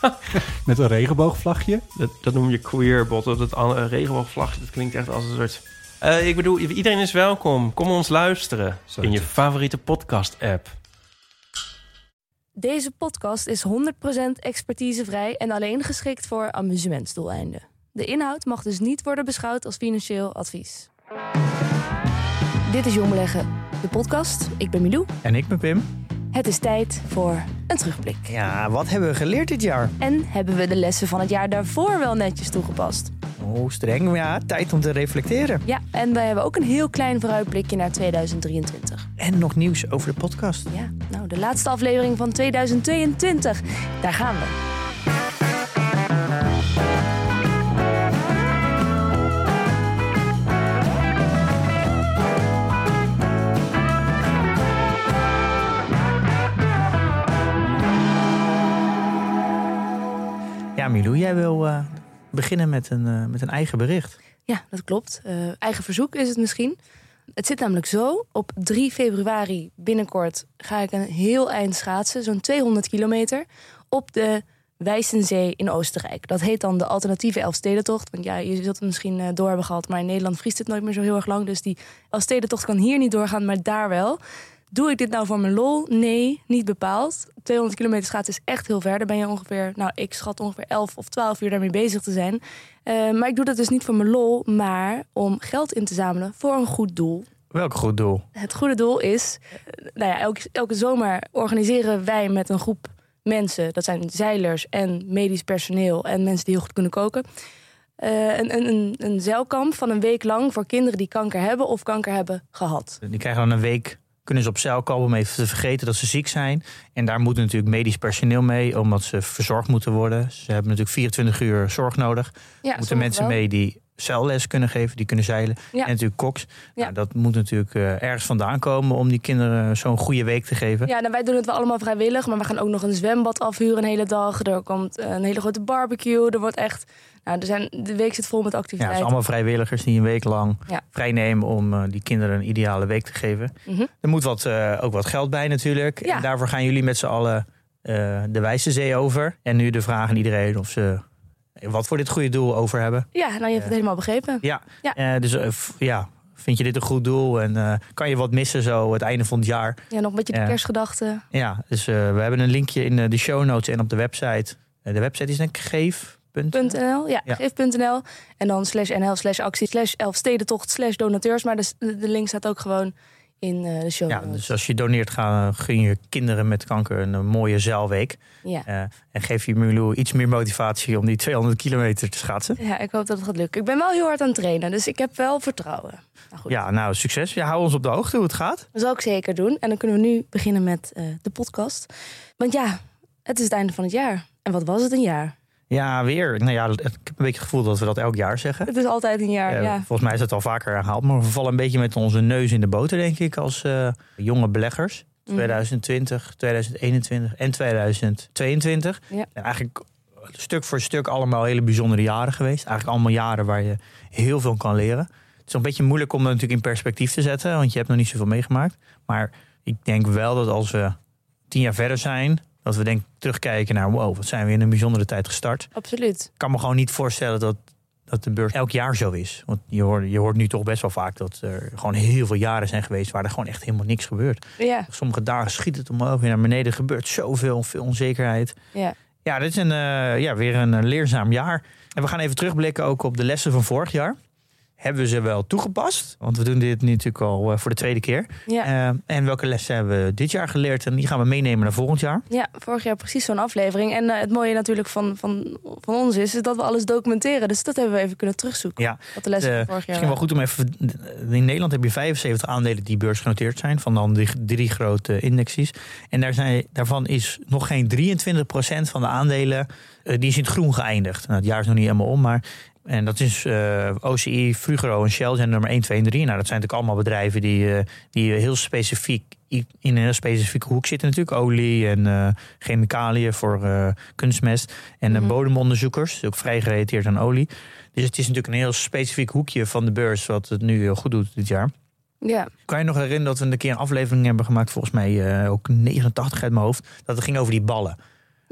met een regenboogvlagje. Dat, dat noem je queerbot. Dat an- regenboogvlagje, dat klinkt echt als een soort... Eh, ik bedoel, iedereen is welkom. Kom ons luisteren Zo in je favoriete podcast-app. Deze podcast is 100% expertisevrij en alleen geschikt voor amusementsdoeleinden. De inhoud mag dus niet worden beschouwd als financieel advies. Dit is Jong Beleggen, de podcast. Ik ben Milou. En ik ben Pim. Het is tijd voor een terugblik. Ja, wat hebben we geleerd dit jaar? En hebben we de lessen van het jaar daarvoor wel netjes toegepast? Oh, streng. Maar ja, tijd om te reflecteren. Ja, en wij hebben ook een heel klein vooruitblikje naar 2023. En nog nieuws over de podcast. Ja, nou, de laatste aflevering van 2022. Daar gaan we. Milou, jij wil eh, beginnen met een, eh, met een eigen bericht. Ja, dat klopt. Eh, eigen verzoek is het misschien. Het zit namelijk zo. Op 3 februari binnenkort ga ik een heel eind schaatsen, zo'n 200 kilometer, op de Wijzenzee in Oostenrijk. Dat heet dan de alternatieve Elfstedentocht. Want ja, je zult het misschien door hebben gehad, maar in Nederland vriest het nooit meer zo heel erg lang. Dus die Elfstedentocht kan hier niet doorgaan, maar daar wel. Doe ik dit nou voor mijn lol? Nee, niet bepaald. 200 kilometer schaatsen is echt heel ver. Daar ben je ongeveer, nou, ik schat ongeveer 11 of 12 uur daarmee bezig te zijn. Eh, maar ik doe dat dus niet voor mijn lol, maar om geld in te zamelen voor een goed doel. Welk goed doel? Het goede doel is, eh, nou ja, elke, elke zomer organiseren wij met een groep mensen, dat zijn zeilers en medisch personeel en mensen die heel goed kunnen koken, eh, een, een, een, een zeilkamp van een week lang voor kinderen die kanker hebben of kanker hebben gehad. Die krijgen dan een week, kunnen ze op zeil komen om even te vergeten dat ze ziek zijn. En daar moet natuurlijk medisch personeel mee, omdat ze verzorgd moeten worden. Ze hebben natuurlijk 24 uur zorg nodig. Ja, moeten mensen wel. mee die zeilles kunnen geven, die kunnen zeilen. Ja. En natuurlijk koks. Ja. Nou, dat moet natuurlijk eh, ergens vandaan komen om die kinderen zo'n goede week te geven. Ja, nou, wij doen het wel allemaal vrijwillig, maar we gaan ook nog een zwembad afhuren een hele dag. Er komt een hele grote barbecue. Er wordt echt, nou, er zijn, de week zit vol met Ja, het activiteiten. zijn allemaal vrijwilligers die een week lang Ja. vrijnemen om eh, die kinderen een ideale week te geven. Mhm. Er moet wat, eh, ook wat geld bij natuurlijk. Ja. En daarvoor gaan jullie met z'n allen eh, de Wijze Zee over. En nu de vraag aan iedereen of ze wat voor dit goede doel over hebben. Ja, nou, je hebt het helemaal begrepen. Ja, Ja. Eh, dus eh, f- ja, vind je dit een goed doel? En eh, kan je wat missen zo het einde van het jaar? Ja, nog een beetje de kerstgedachten. Ja, dus eh, we hebben een linkje in eh, de show notes en op de website. Eh, de website is denk ik geef. .nl, ja, Ja. geef.nl. En dan slash nl slash actie slash elfstedentocht slash donateurs. Maar de, de link staat ook gewoon in eh, de show Ja, dus als je doneert, ga, gun je kinderen met kanker een, eh, mooie zeilweek. Ja. Eh, en geef je Milou iets meer motivatie om die 200 kilometer te schaatsen. ja, ik hoop dat het gaat lukken. Ik ben wel heel hard aan het trainen, dus ik heb wel vertrouwen. Nou goed, Ja, nou, succes. Ja, hou ons op de hoogte hoe het gaat. dat zal ik zeker doen. En dan kunnen we nu beginnen met eh, de podcast. Want ja, het is het einde van het jaar. En wat was het een jaar? Ja, weer. Nou ja, ik heb een beetje het gevoel dat we dat elk jaar zeggen. Het is altijd een jaar, Eh, ja. Volgens mij is het al vaker herhaald. Maar we vallen een beetje met onze neus in de boter, denk ik, als eh, jonge beleggers. Mhm. 2020, 2021 en 2022. Ja. En eigenlijk stuk voor stuk allemaal hele bijzondere jaren geweest. Eigenlijk allemaal jaren waar je heel veel kan leren. Het is een beetje moeilijk om dat natuurlijk in perspectief te zetten, want je hebt nog niet zoveel meegemaakt. Maar ik denk wel dat als we tien jaar verder zijn, dat we denk terugkijken naar wow, wat zijn we in een bijzondere tijd gestart. Absoluut. Ik kan me gewoon niet voorstellen dat, dat de beurs elk jaar zo is. Want je hoort, je hoort nu toch best wel vaak dat er gewoon heel veel jaren zijn geweest waar er gewoon echt helemaal niks gebeurt. Ja, Sommige dagen schiet het omhoog, weer naar beneden gebeurt zoveel, veel onzekerheid. ja. Ja, dit is een, eh, ja, weer een eh, leerzaam jaar. En we gaan even terugblikken ook op de lessen van vorig jaar. Hebben we ze wel toegepast? Want we doen dit nu natuurlijk al eh, voor de tweede keer. ja. Eh, en welke lessen hebben we dit jaar geleerd? En die gaan we meenemen naar volgend jaar. Ja, vorig jaar precies zo'n aflevering. En eh, het mooie natuurlijk van, van, van ons is, is dat we alles documenteren. Dus dat hebben we even kunnen terugzoeken. Ja, Wat de lessen Eh, van vorig jaar Misschien wel goed om even. In Nederland heb je 75 aandelen die beursgenoteerd zijn. Van dan die drie grote indexes. En daar zijn, daarvan is nog geen 23% van de aandelen die is in het groen geëindigd. Nou, het jaar is nog niet helemaal om, maar... En dat is eh, OCI, Frugro en Shell zijn nummer 1, 2 en 3. Nou, dat zijn natuurlijk allemaal bedrijven die, eh, die heel specifiek in een heel specifieke hoek zitten natuurlijk. Olie en eh, chemicaliën voor kunstmest. En Mhm. bodemonderzoekers, dus ook vrij gerelateerd aan olie. Dus het is natuurlijk een heel specifiek hoekje van de beurs... wat het nu heel goed doet dit jaar. Ja, Kan je nog herinneren dat we een keer een aflevering hebben gemaakt, volgens mij ook 89 uit mijn hoofd, dat het ging over die ballen.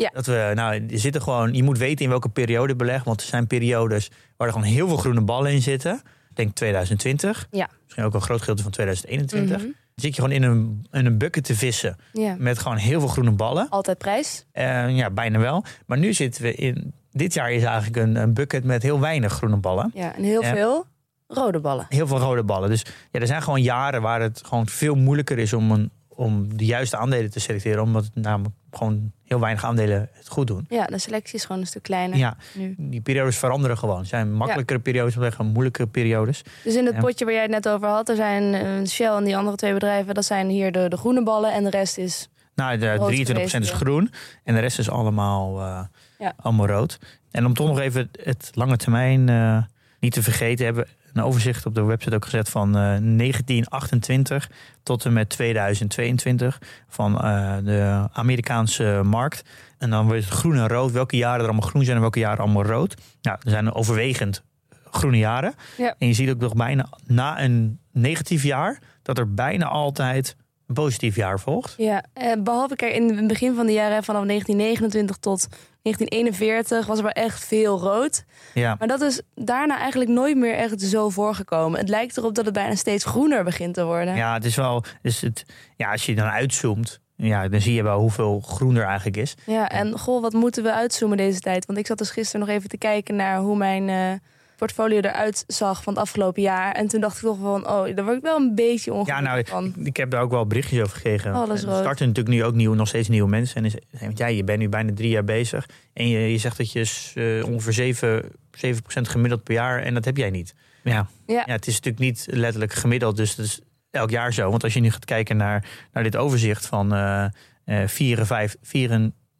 Ja. Dat we, nou, er zitten gewoon, je moet weten in welke periode beleg, want er zijn periodes waar er gewoon heel veel groene ballen in zitten. Denk 2020. Ja. Misschien ook een groot gedeelte van 2021. Mhm. Dan zit je gewoon in een, in een bucket te vissen ja. met gewoon heel veel groene ballen. Altijd prijs. Ja, bijna wel. Maar nu zitten we in, dit jaar is eigenlijk een, een bucket met heel weinig groene ballen. Ja, en heel veel rode ballen. Heel veel rode ballen. Dus ja, er zijn gewoon jaren waar het gewoon veel moeilijker is om, een, om de juiste aandelen te selecteren. Omdat het namelijk gewoon heel weinig aandelen het goed doen. Ja, de selectie is gewoon een stuk kleiner Ja, nu. die periodes veranderen gewoon. Er zijn makkelijkere periodes, maar gewoon moeilijkere periodes. Dus in het potje waar jij het net over had, er zijn eh, Shell en die andere twee bedrijven, dat zijn hier de, de groene ballen en de rest is. Nou, de Rood 23% is groen en de rest is allemaal, eh, Ja. allemaal rood. En om toch nog even het, lange termijn eh, niet te vergeten, hebben een overzicht op de website ook gezet van eh, 1928 tot en met 2022 van eh, de Amerikaanse markt. En dan wordt het groen en rood, welke jaren er allemaal groen zijn en welke jaren allemaal rood. Nou, er zijn overwegend groene jaren. Ja. En je ziet ook nog bijna na een negatief jaar dat er bijna altijd een positief jaar volgt. Ja, eh, behalve kijk, in het begin van de jaren vanaf 1929 tot 1941 was er wel echt veel rood. Ja. Maar dat is daarna eigenlijk nooit meer echt zo voorgekomen. Het lijkt erop dat het bijna steeds groener begint te worden. Ja, het is wel. Dus het, ja, als je dan uitzoomt, ja, dan zie je wel hoeveel groen er eigenlijk is. Ja, en goh, wat moeten we uitzoomen deze tijd? Want ik zat dus gisteren nog even te kijken naar hoe mijn eh, portfolio eruit zag van het afgelopen jaar. En toen dacht ik toch van, oh, daar word ik wel een beetje ongelukkig Ja, nou, van. Ik heb daar ook wel berichtjes over gekregen. Alles er rood. starten natuurlijk nu ook nieuw, nog steeds nieuwe mensen. En is- want ja, je bent nu bijna drie jaar bezig. En je, je zegt dat je eh, ongeveer 7, 7% gemiddeld per jaar. En dat heb jij niet. Ja. Ja. ja, het is natuurlijk niet letterlijk gemiddeld. Dus het is elk jaar zo. Want als je nu gaat kijken naar, naar dit overzicht van eh eh 54,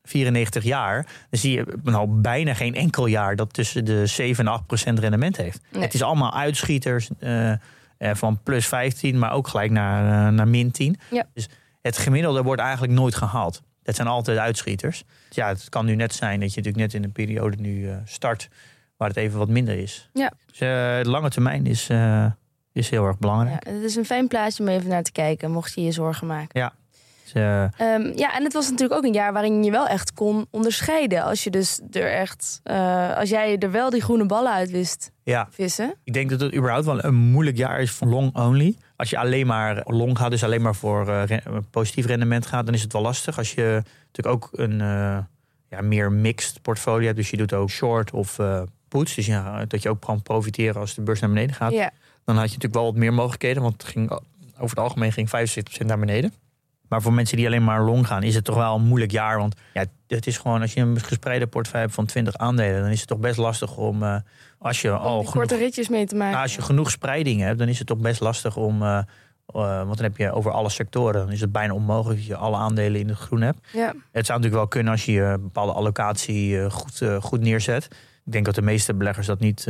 94 jaar. Dan zie je nou bijna geen enkel jaar dat tussen de 7 en 8 procent rendement heeft. Nee. Het is allemaal uitschieters eh, eh, van plus 15, maar ook gelijk naar, eh, naar min 10. Ja. Dus het gemiddelde wordt eigenlijk nooit gehaald. Het zijn altijd uitschieters. Dus ja, het kan nu net zijn dat je natuurlijk net in een periode nu start waar het even wat minder is. Ja. Dus de lange termijn is, is heel erg belangrijk. Ja, het is een fijn plaatje om even naar te kijken, mocht je je zorgen maken. Dus, eh, Ehm, ja, en het was natuurlijk ook een jaar waarin je wel echt kon onderscheiden. Als je dus er echt, eh, als jij er wel die groene ballen uit wist ja, vissen. ik denk dat het überhaupt wel een moeilijk jaar is voor long only. Als je alleen maar long gaat, dus alleen maar voor eh, positief rendement gaat, dan is het wel lastig. Als je natuurlijk ook een ja, meer mixed portfolio hebt, dus je doet ook short of puts, dus ja, dat je ook kan profiteren als de beurs naar beneden gaat. Ja, Dan had je natuurlijk wel wat meer mogelijkheden, want het ging, over het algemeen ging 75% naar beneden. Maar voor mensen die alleen maar long gaan, is het toch wel een moeilijk jaar. Want ja, het is gewoon, als je een gespreide portefeuille hebt van 20 aandelen, dan is het toch best lastig om, eh, als je al korte ritjes mee te maken. nou, als je genoeg spreiding hebt, dan is het toch best lastig om. eh, eh, want dan heb je over alle sectoren. Dan is het bijna onmogelijk dat je alle aandelen in het groen hebt. Ja, Het zou natuurlijk wel kunnen als je een bepaalde allocatie goed, goed neerzet. Ik denk dat de meeste beleggers dat niet,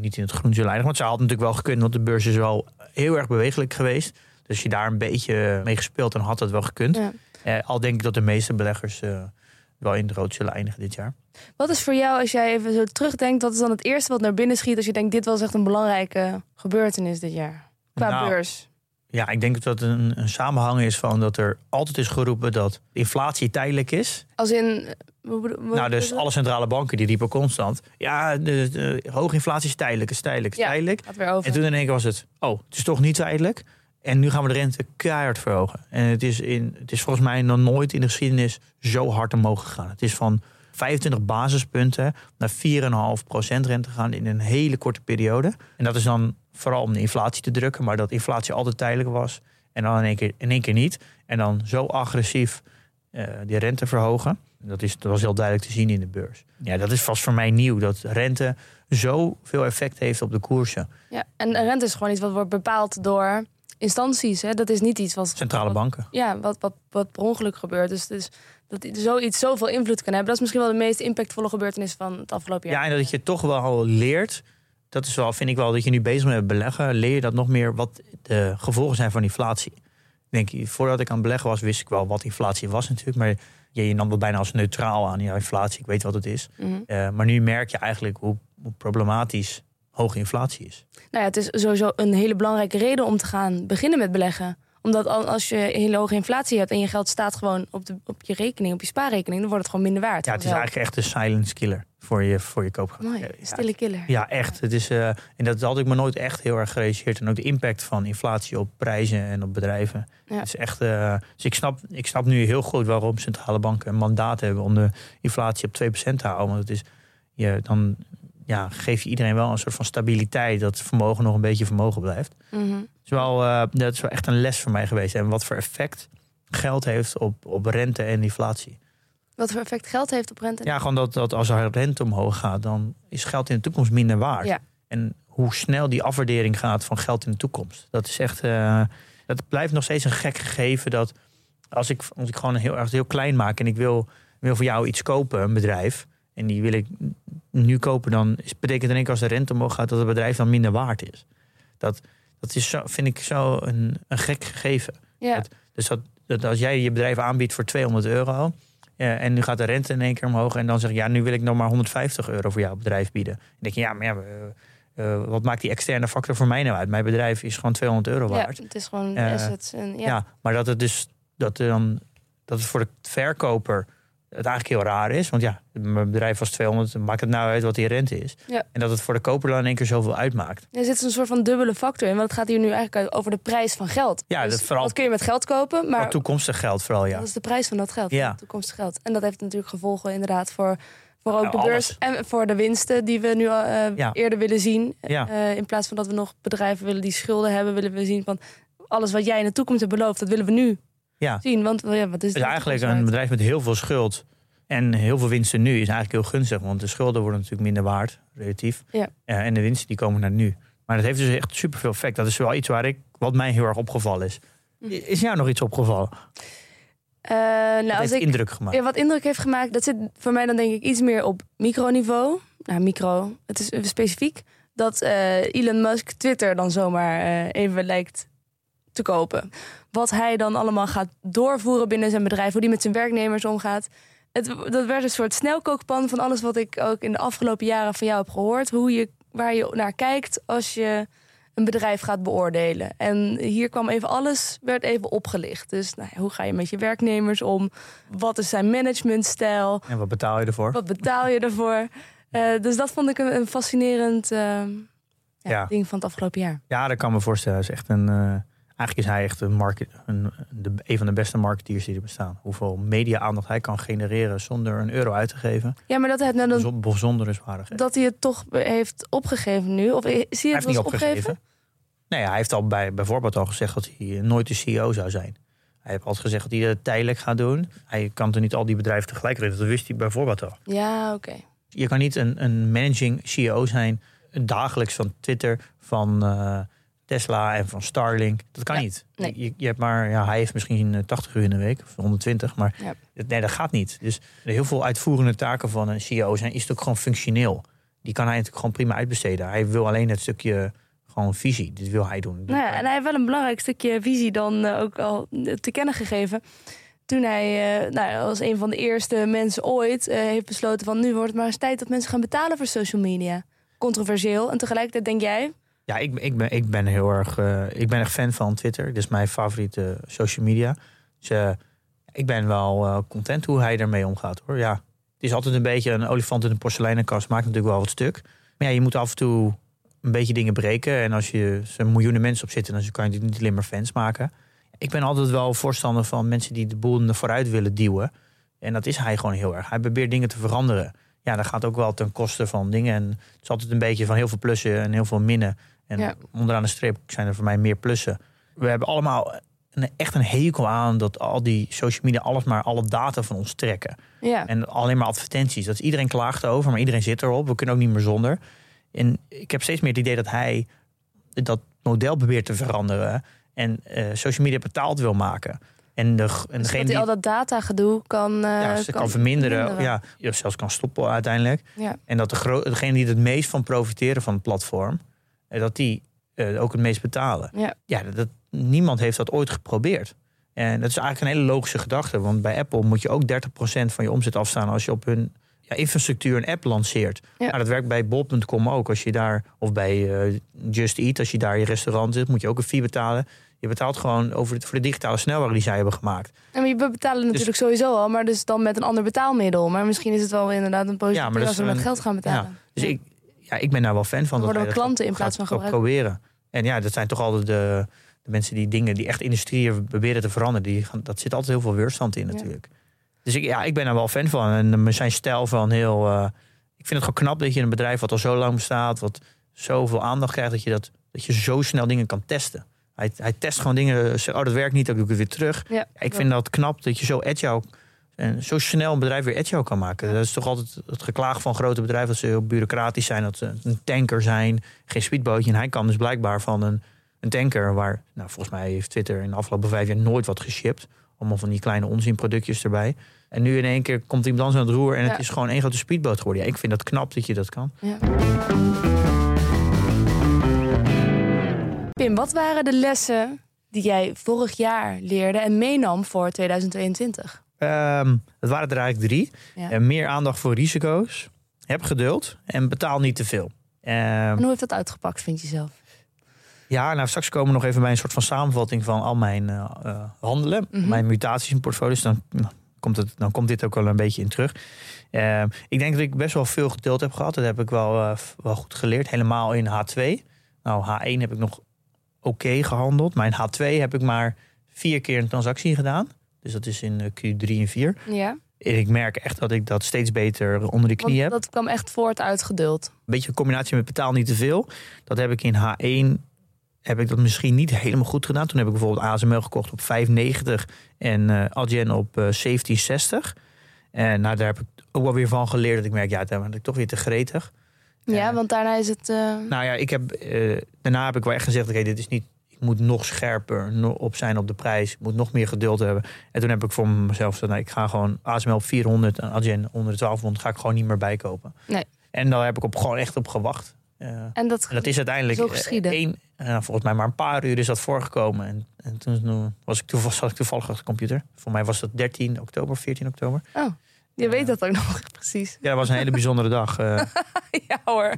niet in het groen zullen eindigen. Want ze had natuurlijk wel gekund, want de beurs is wel heel erg bewegelijk geweest. Dus je daar een beetje mee gespeeld, dan had dat wel gekund. ja. Eh, al denk ik dat de meeste beleggers eh, wel in het rood zullen eindigen dit jaar. Wat is voor jou, als jij even zo terugdenkt, wat is dan het eerste wat naar binnen schiet als je denkt, dit was echt een belangrijke gebeurtenis dit jaar? Qua Nou, beurs. Ja, ik denk dat het een, een samenhang is van dat er altijd is geroepen dat inflatie tijdelijk is. Als in... eh, Nou, dus alle centrale banken die riepen constant... ja, de, de hoge inflatie is tijdelijk, is tijdelijk, is Ja. tijdelijk. En toen in één keer was het, oh, het is toch niet tijdelijk. En nu gaan we de rente keihard verhogen. En het is, in, het is volgens mij nog nooit in de geschiedenis zo hard omhoog gegaan. Het is van 25 basispunten naar 4,5% rente gegaan in een hele korte periode. En dat is dan vooral om de inflatie te drukken. Maar dat inflatie altijd tijdelijk was. En dan in één keer, in één keer niet. En dan zo agressief eh, die rente verhogen. Dat, is, dat was heel duidelijk te zien in de beurs. Ja, dat is vast voor mij nieuw. Dat rente zoveel effect heeft op de koersen. Ja, en rente is gewoon iets wat wordt bepaald door instanties. Hè? Dat is niet iets wat... Centrale wat- banken. Ja, wat, wat, wat per ongeluk gebeurt. Dus, dus dat zoiets zoveel invloed kan hebben. Dat is misschien wel de meest impactvolle gebeurtenis van het afgelopen jaar. Ja, en dat je toch wel leert. Dat is wel, vind ik wel, dat je nu bezig bent met beleggen. Leer je dat nog meer wat de gevolgen zijn van inflatie. Denk, voordat ik aan het beleggen was, wist ik wel wat inflatie was natuurlijk. Maar je, je nam dat bijna als neutraal aan. Ja, inflatie, ik weet wat het is. Mhm. Eh, maar nu merk je eigenlijk hoe, hoe problematisch hoge inflatie is. Nou ja, het is sowieso een hele belangrijke reden om te gaan beginnen met beleggen. Omdat al- als je hele hoge inflatie hebt en je geld staat gewoon op, de, op je rekening, op je spaarrekening, dan wordt het gewoon minder waard. Ja, het is eigenlijk echt een silence killer voor je, voor je koopkracht. Mooi, stille killer. Ja, echt. Het is, eh, en dat had ik me nooit echt heel erg gerealiseerd. En ook de impact van inflatie op prijzen en op bedrijven. Ja. Het is echt, eh, dus ik snap, ik snap nu heel goed waarom centrale banken een mandaat hebben om de inflatie op 2% te houden. Want het is, je, dan ja, geef je iedereen wel een soort van stabiliteit dat vermogen nog een beetje vermogen blijft. Mhm. Is wel, eh, dat is wel echt een les voor mij geweest. En wat voor effect geld heeft op, op rente en inflatie. Wat voor effect geld heeft op rente? Ja, gewoon dat, dat als er rente omhoog gaat, dan is geld in de toekomst minder waard. Ja. En hoe snel die afwaardering gaat van geld in de toekomst. Dat is echt. eh, dat blijft nog steeds een gek gegeven. Dat als ik, als ik gewoon heel erg heel klein maak en ik wil, wil voor jou iets kopen, een bedrijf. En die wil ik nu kopen, dan betekent in één keer als de rente omhoog gaat dat het bedrijf dan minder waard is. Dat, dat is zo, vind ik zo een, een gek gegeven. Ja. Dus dat, dat als jij je bedrijf aanbiedt voor 200 euro. ja, en nu gaat de rente in één keer omhoog. En dan zeg je, ja, nu wil ik nog maar 150 euro voor jouw bedrijf bieden. Dan denk je, ja, maar ja, eh, eh, wat maakt die externe factor voor mij nou uit? Mijn bedrijf is gewoon 200 euro ja, waard. Ja, het is gewoon Eh, assets. En, ja. maar dat het dus dat dan dat het voor de verkoper het eigenlijk heel raar is. Want ja, mijn bedrijf was 200, maakt het nou uit wat die rente is. Ja. En dat het voor de koper dan in één keer zoveel uitmaakt. Er zit een soort van dubbele factor in. Want het gaat hier nu eigenlijk over de prijs van geld. Ja, dus dat vooral- Wat kun je met geld kopen? Maar toekomstig geld vooral, ja. Dat is de prijs van dat geld, Ja. toekomstig geld. En dat heeft natuurlijk gevolgen inderdaad voor, voor ook Nou, de beurs alles. en voor de winsten die we nu al, eh, Ja. eerder willen zien. Ja. Eh, in plaats van dat we nog bedrijven willen die schulden hebben, willen we zien van alles wat jij in de toekomst hebt beloofd, dat willen we nu Ja. zien. Want ja, wat is Dus de eigenlijk een bedrijf met heel veel schuld en heel veel winsten nu is eigenlijk heel gunstig. Want de schulden worden natuurlijk minder waard, relatief. Ja. Eh, en de winsten die komen naar nu. Maar dat heeft dus echt superveel effect. Dat is wel iets waar ik, wat mij heel erg opgevallen is. Hm. Is jou nog iets opgevallen? Nou, als heeft ik, indruk gemaakt. ja, wat indruk heeft gemaakt, dat zit voor mij dan denk ik iets meer op microniveau. Nou, micro, het is specifiek. Dat eh, Elon Musk Twitter dan zomaar even lijkt te kopen. Wat hij dan allemaal gaat doorvoeren binnen zijn bedrijf, hoe die met zijn werknemers omgaat. Het, dat werd een soort snelkookpan van alles wat ik ook in de afgelopen jaren van jou heb gehoord. Hoe je, waar je naar kijkt als je een bedrijf gaat beoordelen. En hier kwam even alles, werd even opgelicht. Dus nou ja, hoe ga je met je werknemers om? Wat is zijn managementstijl? En wat betaal je ervoor? Wat betaal je ervoor? Eh, dus dat vond ik een, een fascinerend eh, ja, Ja. ding van het afgelopen jaar. Ja, dat kan me voorstellen. Hij is echt een, eh, eigenlijk is hij echt een, market, een, de, een van de beste marketeers die er bestaan. Hoeveel media-aandacht hij kan genereren zonder een euro uit te geven. Ja, maar dat hij, het nou dan, dat hij het toch heeft opgegeven nu? Of zie je Hij het heeft wel niet opgegeven. Nee, hij heeft al bij, bijvoorbeeld al gezegd dat hij nooit de CEO zou zijn. Hij heeft altijd gezegd dat hij het tijdelijk gaat doen. Hij kan er niet al die bedrijven tegelijk redden. Dat wist hij bijvoorbeeld al. Ja, oké. Je kan niet een, een managing CEO zijn dagelijks van Twitter, van eh, Tesla en van Starlink. Dat kan Ja, niet. nee. Je, je hebt maar, ja, hij heeft misschien eh, 80 uur in de week, of 120, maar Ja. nee, dat gaat niet. Dus heel veel uitvoerende taken van een CEO zijn, is het ook gewoon functioneel. Die kan hij natuurlijk gewoon prima uitbesteden. Hij wil alleen het stukje gewoon visie. Dit wil hij doen. Nou ja, en hij heeft wel een belangrijk stukje visie dan eh, ook al te kennen gegeven. Toen hij eh, nou, als een van de eerste mensen ooit eh, heeft besloten van nu wordt het maar eens tijd dat mensen gaan betalen voor social media. Controversieel. En tegelijkertijd denk jij, Ja, ik, ik, ben, ik ben heel erg. eh, ik ben echt fan van Twitter. Dit is mijn favoriete social media. Dus eh, ik ben wel eh, content hoe hij ermee omgaat hoor. Ja, het is altijd een beetje een olifant in een porseleinenkast. Maakt natuurlijk wel wat stuk. Maar ja, je moet af en toe een beetje dingen breken. En als je er miljoenen mensen op zitten, dan kan je niet alleen maar fans maken. Ik ben altijd wel voorstander van mensen die de boel naar vooruit willen duwen. En dat is hij gewoon heel erg. Hij probeert dingen te veranderen. Ja, dat gaat ook wel ten koste van dingen. En het is altijd een beetje van heel veel plussen en heel veel minnen. En Ja. onderaan de streep zijn er voor mij meer plussen. We hebben allemaal een, echt een hekel aan dat al die social media alles maar alle data van ons trekken. ja, En alleen maar advertenties. Dat is, iedereen klaagt over, maar iedereen zit erop. We kunnen ook niet meer zonder. En ik heb steeds meer het idee dat hij dat model probeert te veranderen. en eh, social media betaald wil maken. En, de, en Dus degene die al dat datagedoe kan, eh, ja, ze kan, verminderen, Ja, je zelfs kan stoppen uiteindelijk. Ja. En dat de degene die het meest van profiteren van het platform, eh, dat die eh, ook het meest betalen. Ja. Ja, dat, niemand heeft dat ooit geprobeerd. En dat is eigenlijk een hele logische gedachte. Want bij Apple moet je ook 30% van je omzet afstaan als je op hun ja, infrastructuur een app lanceert. Ja. Maar dat werkt bij bol.com ook. Als je daar, of bij eh, Just Eat, als je daar je restaurant zit, moet je ook een fee betalen. Je betaalt gewoon over de, voor de digitale snelweg die zij hebben gemaakt. En je betalen Dus- natuurlijk sowieso al, maar dus dan met een ander betaalmiddel. Maar misschien is het wel inderdaad een positief Ja, maar als we met geld gaan betalen. Dus ik, ja, ik ben daar wel fan van. Dan dat worden we klanten in plaats van gebruikers. proberen. En ja, dat zijn toch altijd de, de mensen die dingen, die echt industrieën proberen te veranderen. Die gaan, dat zit altijd heel veel weerstand in Ja. natuurlijk. Dus ik, ja, ik ben daar wel fan van. En eh, zijn stijl van heel... eh, ik vind het gewoon knap dat je een bedrijf wat al zo lang bestaat... wat zoveel aandacht krijgt, dat je, dat, dat je zo snel dingen kan testen. Hij, hij test gewoon dingen. Oh, dat werkt niet, dan doe ik het weer terug. Ja, Ik vind dat knap dat je zo agile en zo snel een bedrijf weer agile kan maken. Dat is toch altijd het geklaag van grote bedrijven dat ze heel bureaucratisch zijn, dat ze een tanker zijn, geen speedbootje. En hij kan dus blijkbaar van een, een tanker waar, nou, volgens mij heeft Twitter in de afgelopen vijf jaar nooit wat geshipped. Allemaal van die kleine onzinproductjes erbij. En nu in één keer komt iemand anders aan het roer en Ja. het is gewoon één grote speedboot geworden. Ja, ik vind dat knap dat je dat kan. Ja. Pim, wat waren de lessen die jij vorig jaar leerde en meenam voor 2022? Ehm het waren er eigenlijk drie. Ja. Eh, meer aandacht voor risico's. Heb geduld en betaal niet te veel. Ehm, En hoe heeft dat uitgepakt, vind je zelf? Ja, nou straks komen we nog even bij een soort van samenvatting van al mijn eh, eh, handelen, Mhm. mijn mutaties in portfolios. Dan, nou, komt het, dan komt dit ook wel een beetje in terug. Eh, ik denk dat ik best wel veel geduld heb gehad. Dat heb ik wel, wel goed geleerd. Helemaal in H2. Nou, H1 heb ik nog oké gehandeld. In H2 heb ik maar vier keer een transactie gedaan. Dus dat is in eh, Q3 en 4. Ja, En ik merk echt dat ik dat steeds beter onder de knie want heb. dat kwam echt voort uit geduld. Een beetje een combinatie met betaal niet te veel. Dat heb ik in H1 heb ik dat misschien niet helemaal goed gedaan. Toen heb ik bijvoorbeeld ASML gekocht op 5,90 en Adyen op eh 17,60. En nou, daar heb ik ook wel weer van geleerd dat ik merk, ja, daar ben ik toch weer te gretig. Ja, want daarna is het... eh, Nou ja, ik heb, eh, daarna heb ik wel echt gezegd, oké, dit is niet, ik moet nog scherper op zijn op de prijs. Ik moet nog meer geduld hebben. En toen heb ik voor mezelf gezegd, nou, ik ga gewoon ASML op 400 en Adyen onder de 1200 ga ik gewoon niet meer bijkopen. Nee. En daar heb ik op, gewoon echt op gewacht. Eh, en dat, en dat is uiteindelijk Zo geschieden. één, eh, volgens mij maar een paar uur is dat voorgekomen. En, en toen was ik toevallig, zat ik toevallig achter de computer. Voor mij was dat 13 oktober, 14 oktober. Oh, je weet dat ook nog precies. Ja, dat was een hele bijzondere dag. eh. ja hoor.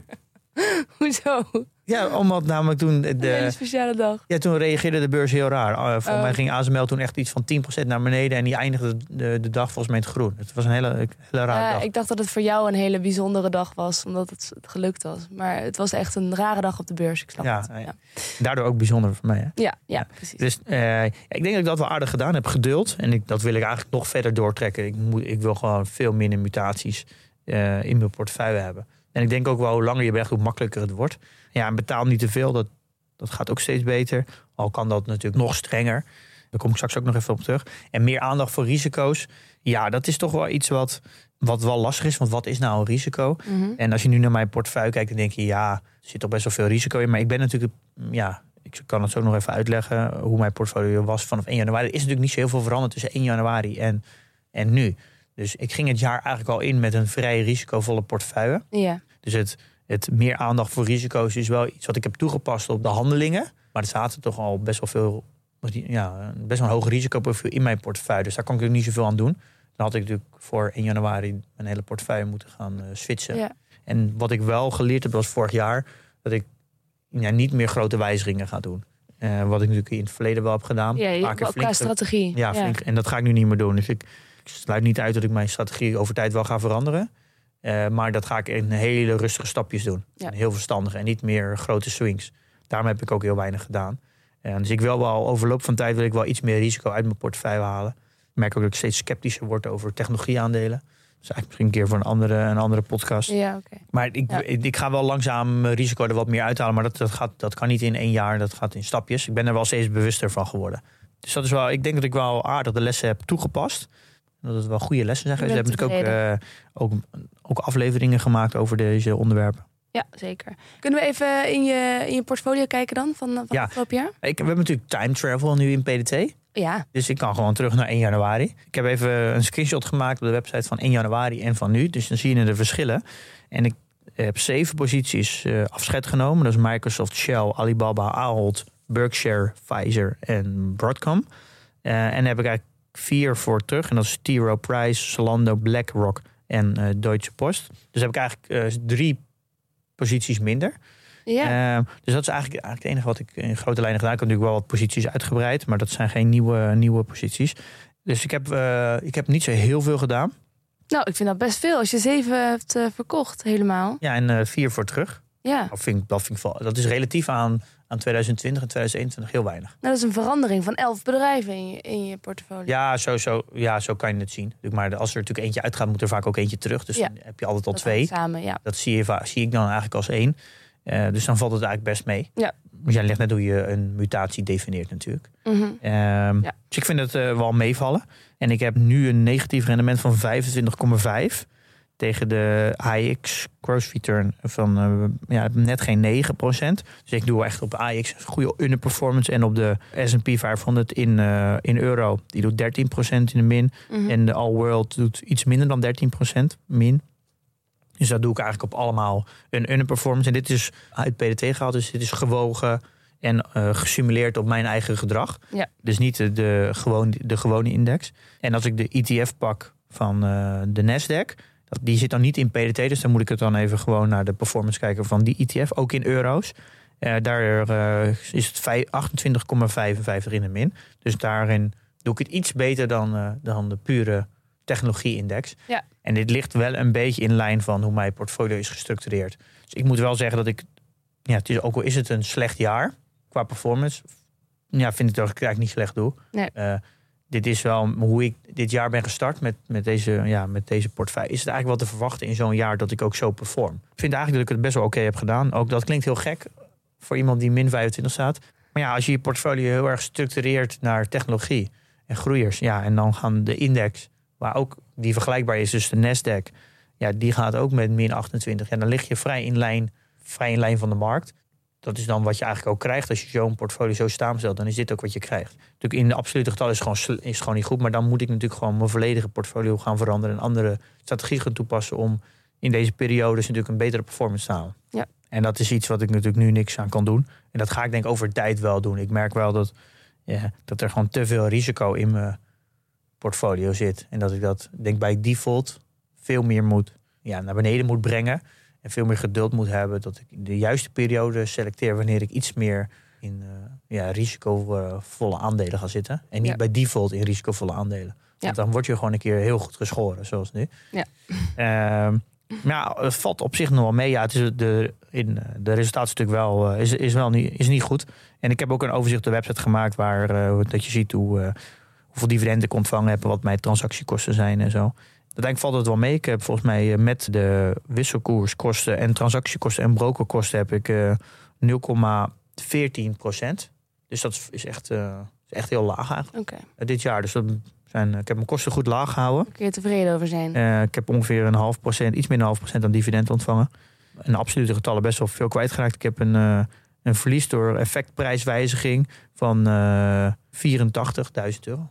Hoezo? ja, omdat namelijk toen Een hele de, speciale dag. ja, toen reageerde de beurs heel raar. Uh, voor Oh. mij ging ASML toen echt iets van 10% naar beneden. En die eindigde de, de dag volgens mij in het groen. Het was een hele, hele rare Ja, dag. ik dacht dat het voor jou een hele bijzondere dag was, omdat het gelukt was. Maar het was echt een rare dag op de beurs. Ik snap Ja, het. ja. Ja. Daardoor ook bijzonder voor mij. Hè? Ja, ja, precies. Dus eh, ik denk dat ik dat wel aardig gedaan heb. Geduld. En ik, dat wil ik eigenlijk nog verder doortrekken. Ik, moet, ik wil gewoon veel minder mutaties eh, in mijn portefeuille hebben. En ik denk ook wel, hoe langer je bent, hoe makkelijker het wordt. Ja, en betaal niet te veel. Dat, dat gaat ook steeds beter. Al kan dat natuurlijk nog strenger. Daar kom ik straks ook nog even op terug. En meer aandacht voor risico's. Ja, dat is toch wel iets wat, wat wel lastig is. Want wat is nou een risico? Mhm. En als je nu naar mijn portefeuille kijkt, dan denk je, ja, er zit toch best wel veel risico in. Maar ik ben natuurlijk, ja, ik kan het zo nog even uitleggen hoe mijn portfolio was vanaf 1 januari. Er is natuurlijk niet zo heel veel veranderd tussen 1 januari en, en nu. Dus ik ging het jaar eigenlijk al in met een vrij risicovolle portefeuille. Ja, Dus het, het meer aandacht voor risico's is wel iets wat ik heb toegepast op de handelingen. Maar er zaten toch al best wel veel, ja, best wel een hoog risicoprofiel in mijn portefeuille. Dus daar kan ik ook niet zoveel aan doen. Dan had ik natuurlijk voor 1 januari mijn hele portefeuille moeten gaan eh, switchen. ja. En wat ik wel geleerd heb was vorig jaar, dat ik ja, niet meer grote wijzigingen ga doen. Eh, wat ik natuurlijk in het verleden wel heb gedaan. ja je, qua strategie. ja, flink, en dat ga ik nu niet meer doen. Dus ik, ik sluit niet uit dat ik mijn strategie over tijd wel ga veranderen. Eh, maar dat ga ik in hele rustige stapjes doen. Ja. En heel verstandig en niet meer grote swings. Daarom heb ik ook heel weinig gedaan. En dus ik wil wel overloop van tijd wil ik wel iets meer risico uit mijn portefeuille halen. Ik merk ook dat ik steeds sceptischer word over technologieaandelen. Dus eigenlijk misschien een keer voor een andere, een andere podcast. Ja. Maar ik, Ja. ik, ik ga wel langzaam mijn risico er wat meer uithalen. Maar dat, dat, gaat, dat kan niet in één jaar. Dat gaat in stapjes. Ik ben er wel steeds bewuster van geworden. Dus dat is wel, ik denk dat ik wel aardig de lessen heb toegepast. Dat het wel goede lessen zijn. Geweest. We hebben natuurlijk ook, eh, ook, ook afleveringen gemaakt over deze onderwerpen. Ja, zeker. Kunnen we even in je, in je portfolio kijken dan van, van Ja. afgelopen jaar? Ik, we hebben natuurlijk time travel nu in PDT. Ja, Dus ik kan gewoon terug naar 1 januari. Ik heb even een screenshot gemaakt op de website van 1 januari en van nu. Dus dan zie je de verschillen. En ik heb zeven posities eh, afscheid genomen. Dat is Microsoft, Shell, Alibaba, Ahold, Berkshire, Pfizer en Broadcom. Eh, en dan heb ik eigenlijk vier voor terug. En dat is T. Rowe Price, Zalando, BlackRock en eh, Deutsche Post. Dus heb ik eigenlijk eh, drie posities minder. ja. Eh, dus dat is eigenlijk, eigenlijk het enige wat ik in grote lijnen gedaan. Ik heb natuurlijk wel wat posities uitgebreid, maar dat zijn geen nieuwe, nieuwe posities. Dus ik heb, ik heb niet zo heel veel gedaan. nou, ik vind dat best veel als je zeven hebt verkocht helemaal. Ja, en vier voor terug. Ja, Dat, vind ik, dat, vind ik dat is relatief aan, aan 2020 en 2021 heel weinig. nou, dat is een verandering van elf bedrijven in je, in je portfolio. Ja, zo, zo, ja, zo kan je het zien. Maar als er natuurlijk eentje uitgaat, moet er vaak ook eentje terug. Dus Ja. dan heb je altijd al Dat twee. Samen, ja. Dat zie, je, zie ik dan eigenlijk als één. Eh, dus dan valt het eigenlijk best mee. Ja. Dus jij legt net hoe je een mutatie definieert natuurlijk. Mhm. Ehm, Ja. Dus ik vind het eh, wel meevallen. En ik heb nu een negatief rendement van 25,5 tegen de AX gross return van eh, ja, net geen 9% Dus ik doe echt op AX een goede underperformance. En op de S&P 500 in, eh, in euro, die doet 13% in de min. Mhm. En de All World doet iets minder dan 13% min. Dus dat doe ik eigenlijk op allemaal een underperformance. En dit is uit PDT gehaald, dus dit is gewogen en eh, gesimuleerd op mijn eigen gedrag. Ja. Dus niet de, de, gewoon, de gewone index. En als ik de ETF pak van de Nasdaq, dat, die zit dan niet in PDT, dus dan moet ik het dan even gewoon naar de performance kijken van die ETF, ook in euro's. Eh, daar eh, is het vij- 28,55 in de min. Dus daarin doe ik het iets beter dan, eh, dan de pure technologie-index. Ja. En dit ligt wel een beetje in lijn van hoe mijn portfolio is gestructureerd. Dus ik moet wel zeggen dat ik, ja, het is, ook al is het een slecht jaar qua performance, ja, vind ik dat ik het eigenlijk niet slecht doe. Nee. Dit is wel hoe ik dit jaar ben gestart met, met, deze, ja, met deze portefeuille. Is het eigenlijk wel te verwachten in zo'n jaar dat ik ook zo perform? Ik vind eigenlijk dat ik het best wel oké heb gedaan. Ook dat klinkt heel gek voor iemand die min 25 staat. Maar ja, als je je portfolio heel erg structureert naar technologie en groeiers. Ja, en dan gaan de index, waar ook die vergelijkbaar is, dus de Nasdaq. Ja, die gaat ook met min 28. Ja, dan lig je vrij in lijn, vrij in lijn van de markt. Dat is dan wat je eigenlijk ook krijgt als je zo'n portfolio zo samenstelt. Dan is dit ook wat je krijgt. Natuurlijk in de absolute getal is het gewoon, is het gewoon niet goed. Maar dan moet ik natuurlijk gewoon mijn volledige portfolio gaan veranderen. En andere strategieën gaan toepassen om in deze periode natuurlijk een betere performance te halen. Ja. En dat is iets wat ik natuurlijk nu niks aan kan doen. En dat ga ik denk ik over tijd wel doen. Ik merk wel dat, ja, dat er gewoon te veel risico in mijn portfolio zit. En dat ik dat denk bij default veel meer moet ja, naar beneden moet brengen. En veel meer geduld moet hebben. Dat ik de juiste periode selecteer wanneer ik iets meer in eh, ja, risicovolle aandelen ga zitten. En niet Ja. bij default in risicovolle aandelen. Want dan word je gewoon een keer heel goed geschoren, zoals nu. Ja. Ehm, maar ja, het valt op zich nog wel mee. Ja, het is de, in, eh, de resultaat is natuurlijk wel, eh, is, is wel niet, is niet goed. En ik heb ook een overzicht op de website gemaakt waar dat je ziet hoe, hoeveel dividenden ik ontvangen heb wat mijn transactiekosten zijn en zo. Uiteindelijk valt het wel mee. Ik heb volgens mij eh, met de wisselkoerskosten en transactiekosten en brokerkosten heb ik eh 0,14 procent. Dus dat is- echt, eh, is echt heel laag eigenlijk eh, dit jaar. Dus dat zijn, eh, ik heb mijn kosten goed laag gehouden. daar kun je tevreden over zijn. Eh, ik heb ongeveer een half procent, iets meer dan een half procent aan dividend ontvangen. In absolute getallen best wel veel kwijtgeraakt. Ik heb een, eh, een verlies door effectprijswijziging van eh 84.000 euro.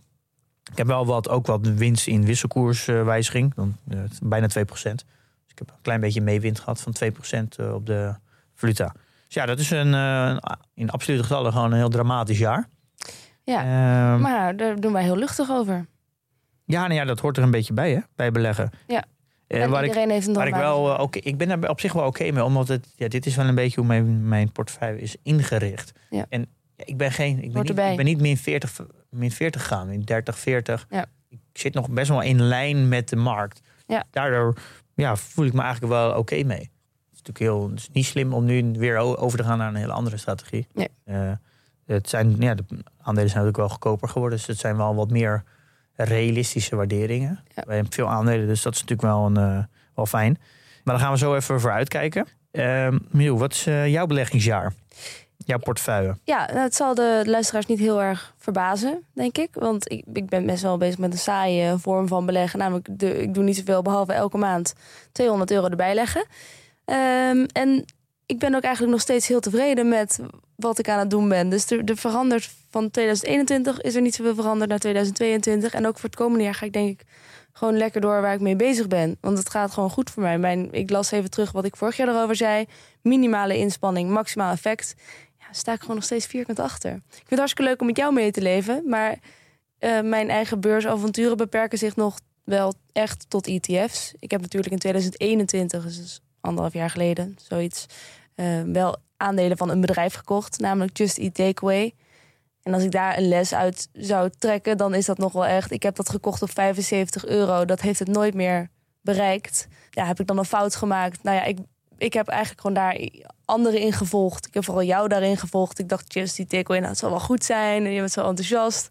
Ik heb wel wat, ook wat winst in wisselkoerswijziging, dan eh, bijna 2 procent. Dus ik heb een klein beetje meewind gehad van 2 procent eh, op de valuta. Dus ja, dat is een, eh, in absolute getallen gewoon een heel dramatisch jaar. Ja, Ehm, maar daar doen wij heel luchtig over. ja, nou ja, dat hoort er een beetje bij, hè, bij beleggen. Ja. En waar ik, iedereen heeft een waar ik wel, oké, ik ben er op zich wel oké mee, omdat het, ja, dit is wel een beetje hoe mijn, mijn portefeuille is ingericht. Ja. En ja, ik ben geen, ik ben, niet, ik ben niet min 40, min 40 gegaan, min 30, 40. Ja. Ik zit nog best wel in lijn met de markt. Ja. Daardoor ja, voel ik me eigenlijk wel oké mee. Het is natuurlijk heel, het is niet slim om nu weer over te gaan naar een hele andere strategie. Nee. Eh, het zijn, ja, de aandelen zijn natuurlijk wel goedkoper geworden, dus het zijn wel wat meer realistische waarderingen. Ja. Wij hebben veel aandelen, dus dat is natuurlijk wel, een, eh, wel fijn. Maar daar gaan we zo even voor uitkijken. Ehm Miel, wat is eh, jouw beleggingsjaar? Jouw portefeuille? Ja, nou, het zal de luisteraars niet heel erg verbazen, denk ik. Want ik, ik ben best wel bezig met een saaie vorm van beleggen. Namelijk, de, ik doe niet zoveel behalve elke maand 200 euro erbij leggen. Ehm, en ik ben ook eigenlijk nog steeds heel tevreden met wat ik aan het doen ben. Dus er verandert van 2021 is er niet zoveel veranderd naar 2022. En ook voor het komende jaar ga ik denk ik gewoon lekker door waar ik mee bezig ben. Want het gaat gewoon goed voor mij. Mijn, ik las even terug wat ik vorig jaar erover zei. Minimale inspanning, maximaal effect. Sta ik gewoon nog steeds vierkant achter. Ik vind het hartstikke leuk om met jou mee te leven. Maar eh, mijn eigen beursavonturen beperken zich nog wel echt tot ETF's. Ik heb natuurlijk in 2021, dus anderhalf jaar geleden, zoiets, eh, wel aandelen van een bedrijf gekocht, namelijk Just Eat Takeaway. En als ik daar een les uit zou trekken, dan is dat nog wel echt. Ik heb dat gekocht op 75 euro. Dat heeft het nooit meer bereikt. Ja, heb ik dan een fout gemaakt? Nou ja, ik, ik heb eigenlijk gewoon daar anderen in gevolgd. Ik heb vooral jou daarin gevolgd. Ik dacht, Just Eat Takeaway, nou, het zal wel goed zijn. En je bent zo enthousiast.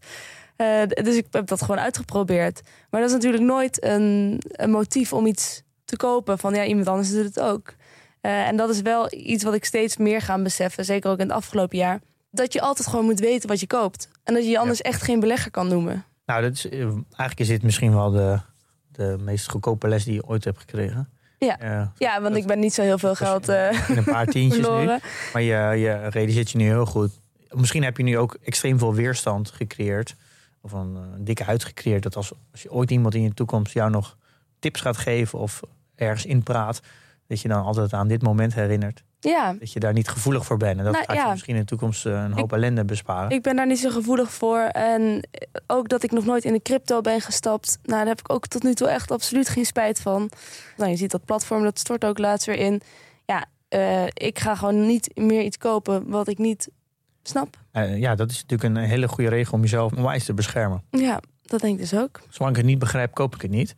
Uh, dus ik heb dat gewoon uitgeprobeerd. Maar dat is natuurlijk nooit een, een motief om iets te kopen. Van ja, iemand anders doet het ook. Uh, en dat is wel iets wat ik steeds meer ga beseffen. Zeker ook in het afgelopen jaar. Dat je altijd gewoon moet weten wat je koopt. En dat je je anders ja. echt geen belegger kan noemen. Nou, dat is, eigenlijk is dit misschien wel de, de meest goedkope les die je ooit hebt gekregen. Ja, ja want ik ben niet zo heel veel geld uh, in een paar tientjes nu. Maar je, je realiseert je nu heel goed. Misschien heb je nu ook extreem veel weerstand gecreëerd of een, een dikke huid gecreëerd. Dat als, als je ooit iemand in je toekomst jou nog tips gaat geven of ergens inpraat, dat je dan altijd aan dit moment herinnert. Ja. Dat je daar niet gevoelig voor bent. En dat Nou, gaat je misschien in de toekomst eh, een hoop Ik- ellende besparen. Ik ben daar niet zo gevoelig voor. En ook dat ik nog nooit in de crypto ben gestapt. Nou, daar heb ik ook tot nu toe echt absoluut geen spijt van. Nou, je ziet dat platform, dat stort ook laatst weer in. Ja, eh, ik ga gewoon niet meer iets kopen wat ik niet snap. Eh, ja, dat is natuurlijk een hele goede regel om jezelf onwijs te beschermen. Ja, dat denk ik dus ook. Zolang ik het niet begrijp, koop ik het niet.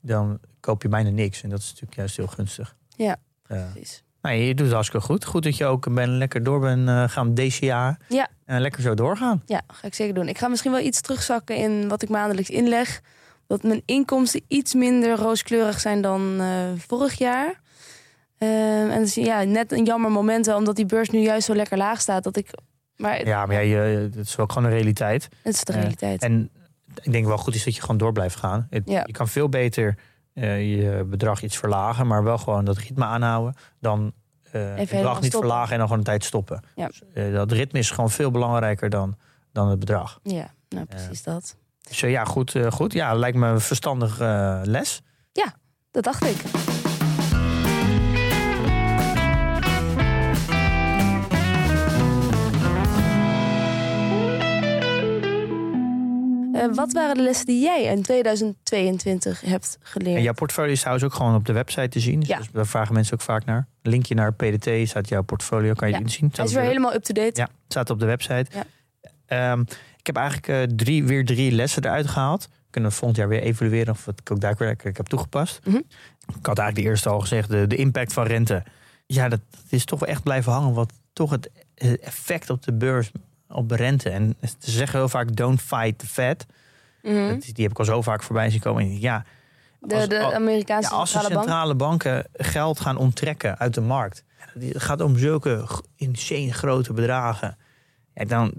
Dan koop je bijna niks. En dat is natuurlijk juist heel gunstig. Ja. Precies. Nou, je doet het hartstikke goed. Goed dat je ook ben, lekker door bent eh, gaan deze jaar. Ja. En lekker zo doorgaan. Ja, ga ik zeker doen. Ik ga misschien wel iets terugzakken in wat ik maandelijks inleg. Dat mijn inkomsten iets minder rooskleurig zijn dan eh, vorig jaar. Ehm, en is ja, net een jammer moment, wel, omdat die beurs nu juist zo lekker laag staat. Dat ik, maar Ja, maar ja, je, het is ook gewoon een realiteit. het is de Eh, realiteit. En ik denk wel goed is dat je gewoon door blijft gaan. Het- Ja. Je kan veel beter eh, je bedrag iets verlagen, maar wel gewoon dat ritme aanhouden. Dan eh het bedrag niet stoppen. verlagen en dan gewoon een tijd stoppen. Ja. Dus, eh, dat ritme is gewoon veel belangrijker dan, dan het bedrag. ja, nou precies dat. Dus eh, ja, goed, eh, goed. Ja, lijkt me een verstandig eh, les. Dat dacht ik. Wat waren de lessen die jij in 2022 hebt geleerd? En jouw portfolio is trouwens ook gewoon op de website te zien. Dus Ja. daar vragen mensen ook vaak naar. Linkje naar PDT staat jouw portfolio, kan je Ja. inzien. Hij is weer helemaal up-to-date. Ja, staat op de website. Ja. Ehm, ik heb eigenlijk eh, drie, weer drie lessen eruit gehaald. We kunnen volgend jaar weer evalueren of wat ik ook daadwerkelijk heb toegepast. Mhm. Ik had eigenlijk de eerste al gezegd, de, de impact van rente. Ja, dat, dat is toch wel echt blijven hangen. Wat toch het effect op de beurs, op de rente. En ze zeggen heel vaak, don't fight the Fed. Mhm. Dat die heb ik al zo vaak voorbij zien komen. En ja, De, als- de al- Amerikaanse ja, als de centrale bank. centrale banken geld gaan onttrekken uit de markt. Het gaat om zulke insane grote bedragen. Ja, dan,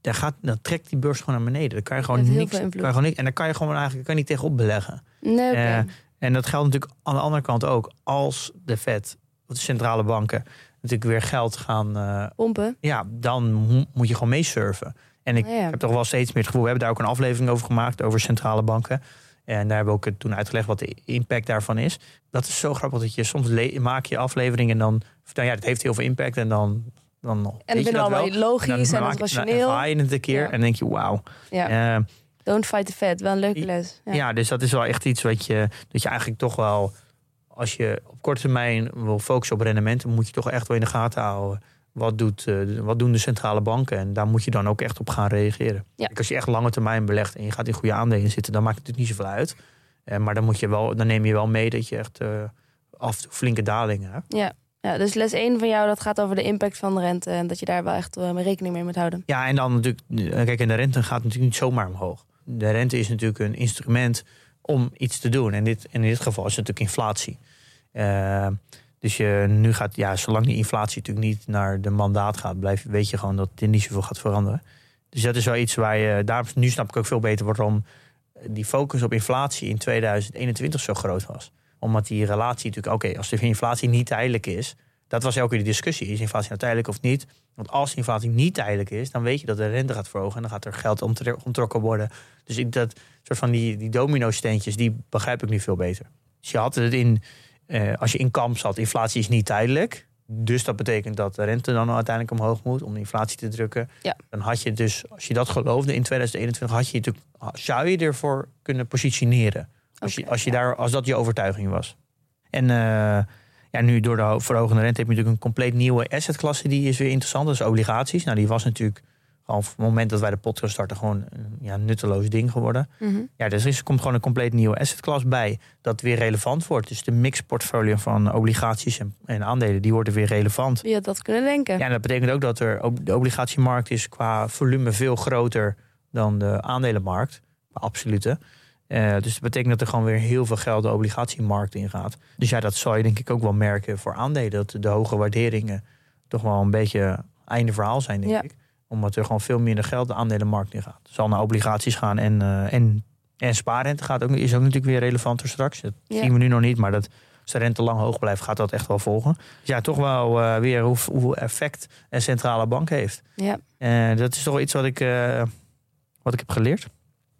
dan, gaat, dan trekt die beurs gewoon naar beneden. Dan kan je gewoon niks. Kan je gewoon niks en dan kan je gewoon eigenlijk kan je niet tegenop beleggen. Nee. Eh, en dat geldt natuurlijk aan de andere kant ook. Als de Fed, of de centrale banken, natuurlijk weer geld gaan. eh, Pompen. ja, dan mo- moet je gewoon meesurfen. En ik Nou ja. heb toch wel steeds meer het gevoel, we hebben daar ook een aflevering over gemaakt, over centrale banken. En daar hebben we ook toen uitgelegd wat de impact daarvan is. Dat is zo grappig dat je soms maak je aflevering en dan, nou ja, het heeft heel veel impact en dan. dan En weet dan je dat wel. logisch en, dan maak- dan rationeel. ervaar je het een keer Ja. en denk je, wauw. ja. Eh, Don't fight the Fed. Wel een leuke les. Ja. ja. dus dat is wel echt iets wat je, dat je eigenlijk toch wel, als je op korte termijn wil focussen op rendementen, moet je toch echt wel in de gaten houden. Wat, doet, eh, wat doen de centrale banken? En daar moet je dan ook echt op gaan reageren. Ja. Kijk, als je echt lange termijn belegt en je gaat in goede aandelen zitten, dan maakt het natuurlijk niet zoveel uit. Eh, maar dan, moet je wel, dan neem je wel mee dat je echt eh, af flinke dalingen hebt. Ja. ja, dus les 1 van jou, dat gaat over de impact van de rente. En dat je daar wel echt eh, rekening mee moet houden. Ja, en dan natuurlijk, kijk, en de rente gaat natuurlijk niet zomaar omhoog. De rente is natuurlijk een instrument om iets te doen. En dit, in dit geval is het natuurlijk inflatie. Eh, dus je nu gaat, ja, zolang die inflatie natuurlijk niet naar de mandaat gaat, blijf, weet je gewoon dat dit niet zoveel gaat veranderen. Dus dat is wel iets waar je, daarom, nu snap ik ook veel beter waarom die focus op inflatie in 2021 zo groot was. Omdat die relatie natuurlijk, oké, als de inflatie niet tijdelijk is, dat was elke keer de discussie. Is inflatie nou tijdelijk of niet? Want als inflatie niet tijdelijk is, dan weet je dat de rente gaat verhogen en dan gaat er geld ontrokken worden. Dus ik, dat soort van die, die domino-steentjes, die begrijp ik nu veel beter. Dus je had het in, eh, als je in kamp zat, inflatie is niet tijdelijk. Dus dat betekent dat de rente dan uiteindelijk omhoog moet om de inflatie te drukken. Ja. Dan had je dus, als je dat geloofde in 2021, had je natuurlijk, zou je ervoor kunnen positioneren. Als, je, als, je ja. daar, als dat je overtuiging was. En eh, ja, nu door de ho- verhogende rente heb je natuurlijk een compleet nieuwe assetklasse. Die is weer interessant. Dat is obligaties. Nou, die was natuurlijk al van het moment dat wij de podcast starten gewoon een ja, nutteloos ding geworden. Mhm. Ja, dus er komt gewoon een compleet nieuwe assetklasse bij. Dat weer relevant wordt. Dus de mixportfolio van obligaties en, en aandelen, die worden weer relevant. Had dat kunnen denken? Ja, en dat betekent ook dat er ook de obligatiemarkt is qua volume veel groter dan de aandelenmarkt. Absolute. Eh, dus dat betekent dat er gewoon weer heel veel geld de obligatiemarkt ingaat. Dus ja, dat zal je denk ik ook wel merken voor aandelen. Dat de hoge waarderingen toch wel een beetje einde verhaal zijn, denk Ja. ik. Omdat er gewoon veel minder geld de aandelenmarkt in gaat. Het zal naar obligaties gaan en, eh, en, en spaarrente gaat ook, is ook natuurlijk weer relevanter straks. Dat Ja. zien we nu nog niet, maar dat, als de rente lang hoog blijft, gaat dat echt wel volgen. Dus ja, toch wel eh, weer hoe, hoeveel effect een centrale bank heeft. Ja, En dat is toch iets wat ik, eh, wat ik heb geleerd.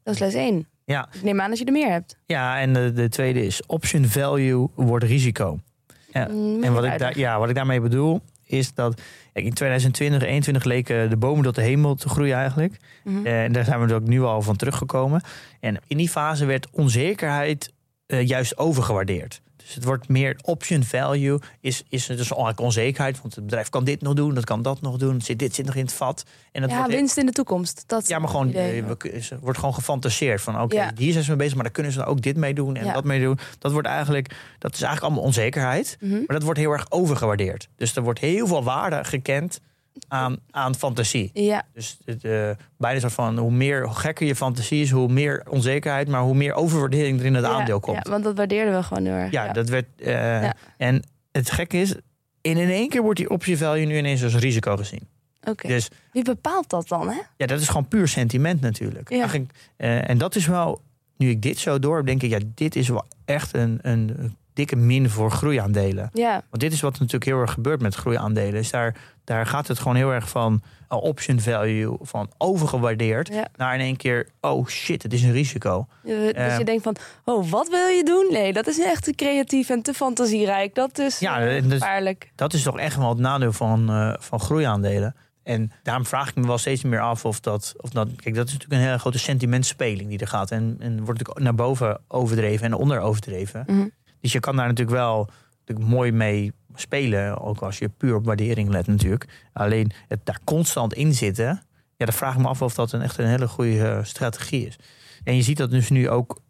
dat is les 1. Ja. Ik neem aan dat je er meer hebt. Ja, en de, de tweede is option value wordt risico. Ja, Mm, En wat ik, daar, ja, wat ik daarmee bedoel, is dat in 2020, 2021 leken de bomen tot de hemel te groeien eigenlijk. Mhm. Eh, En daar zijn we er ook nu al van teruggekomen. En in die fase werd onzekerheid eh, juist overgewaardeerd. Dus het wordt meer option value, is, is dus eigenlijk onzekerheid. Want het bedrijf kan dit nog doen, dat kan dat nog doen. Zit, dit zit nog in het vat. En dat ja, wordt, winst in de toekomst. Dat ja, maar gewoon, idee. eh, we er wordt gewoon gefantaseerd van oké, hier zijn ze mee bezig, maar daar kunnen ze ook dit mee doen en dat mee doen. Dat wordt eigenlijk, dat is eigenlijk allemaal onzekerheid. Mhm. Maar dat wordt heel erg overgewaardeerd. Dus er wordt heel veel waarde gekend aan, aan fantasie. Ja, Dus het, eh, bijna soort van hoe meer hoe gekker je fantasie is, hoe meer onzekerheid, maar hoe meer overwaardering er in het ja, aandeel komt. Ja, want dat waardeerden we gewoon erg. Ja, dat werd. eh, Ja. En het gekke is, in in één keer wordt die optie value nu ineens als risico gezien. Oké. Dus Wie bepaalt dat dan, hè? ja, dat is gewoon puur sentiment natuurlijk. Eh, en dat is wel, nu ik dit zo door heb, denk ik, ja, dit is wel echt een, een dikke min voor groeiaandelen. Ja, Want dit is wat natuurlijk heel erg gebeurt met groeiaandelen. Is daar, daar gaat het gewoon heel erg van uh, option value, van overgewaardeerd, ja. naar in één keer, oh shit, het is een risico. Eh, Dus Eh. je denkt van, oh, wat wil je doen? Nee, dat is echt te creatief en te fantasierijk. Dat is Ja, eh, gevaarlijk. Dat is toch echt wel het nadeel van, eh, van groeiaandelen. En daarom vraag ik me wel steeds meer af of dat, of dat. Kijk, dat is natuurlijk een hele grote sentimentspeling die er gaat. En, en wordt natuurlijk naar boven overdreven en onder overdreven. Mhm. Dus je kan daar natuurlijk wel mooi mee spelen. Ook als je puur op waardering let, natuurlijk. Alleen het daar constant in zitten. Ja, dan vraag ik me af of dat een, echt een hele goede eh, strategie is. En je ziet dat dus nu ook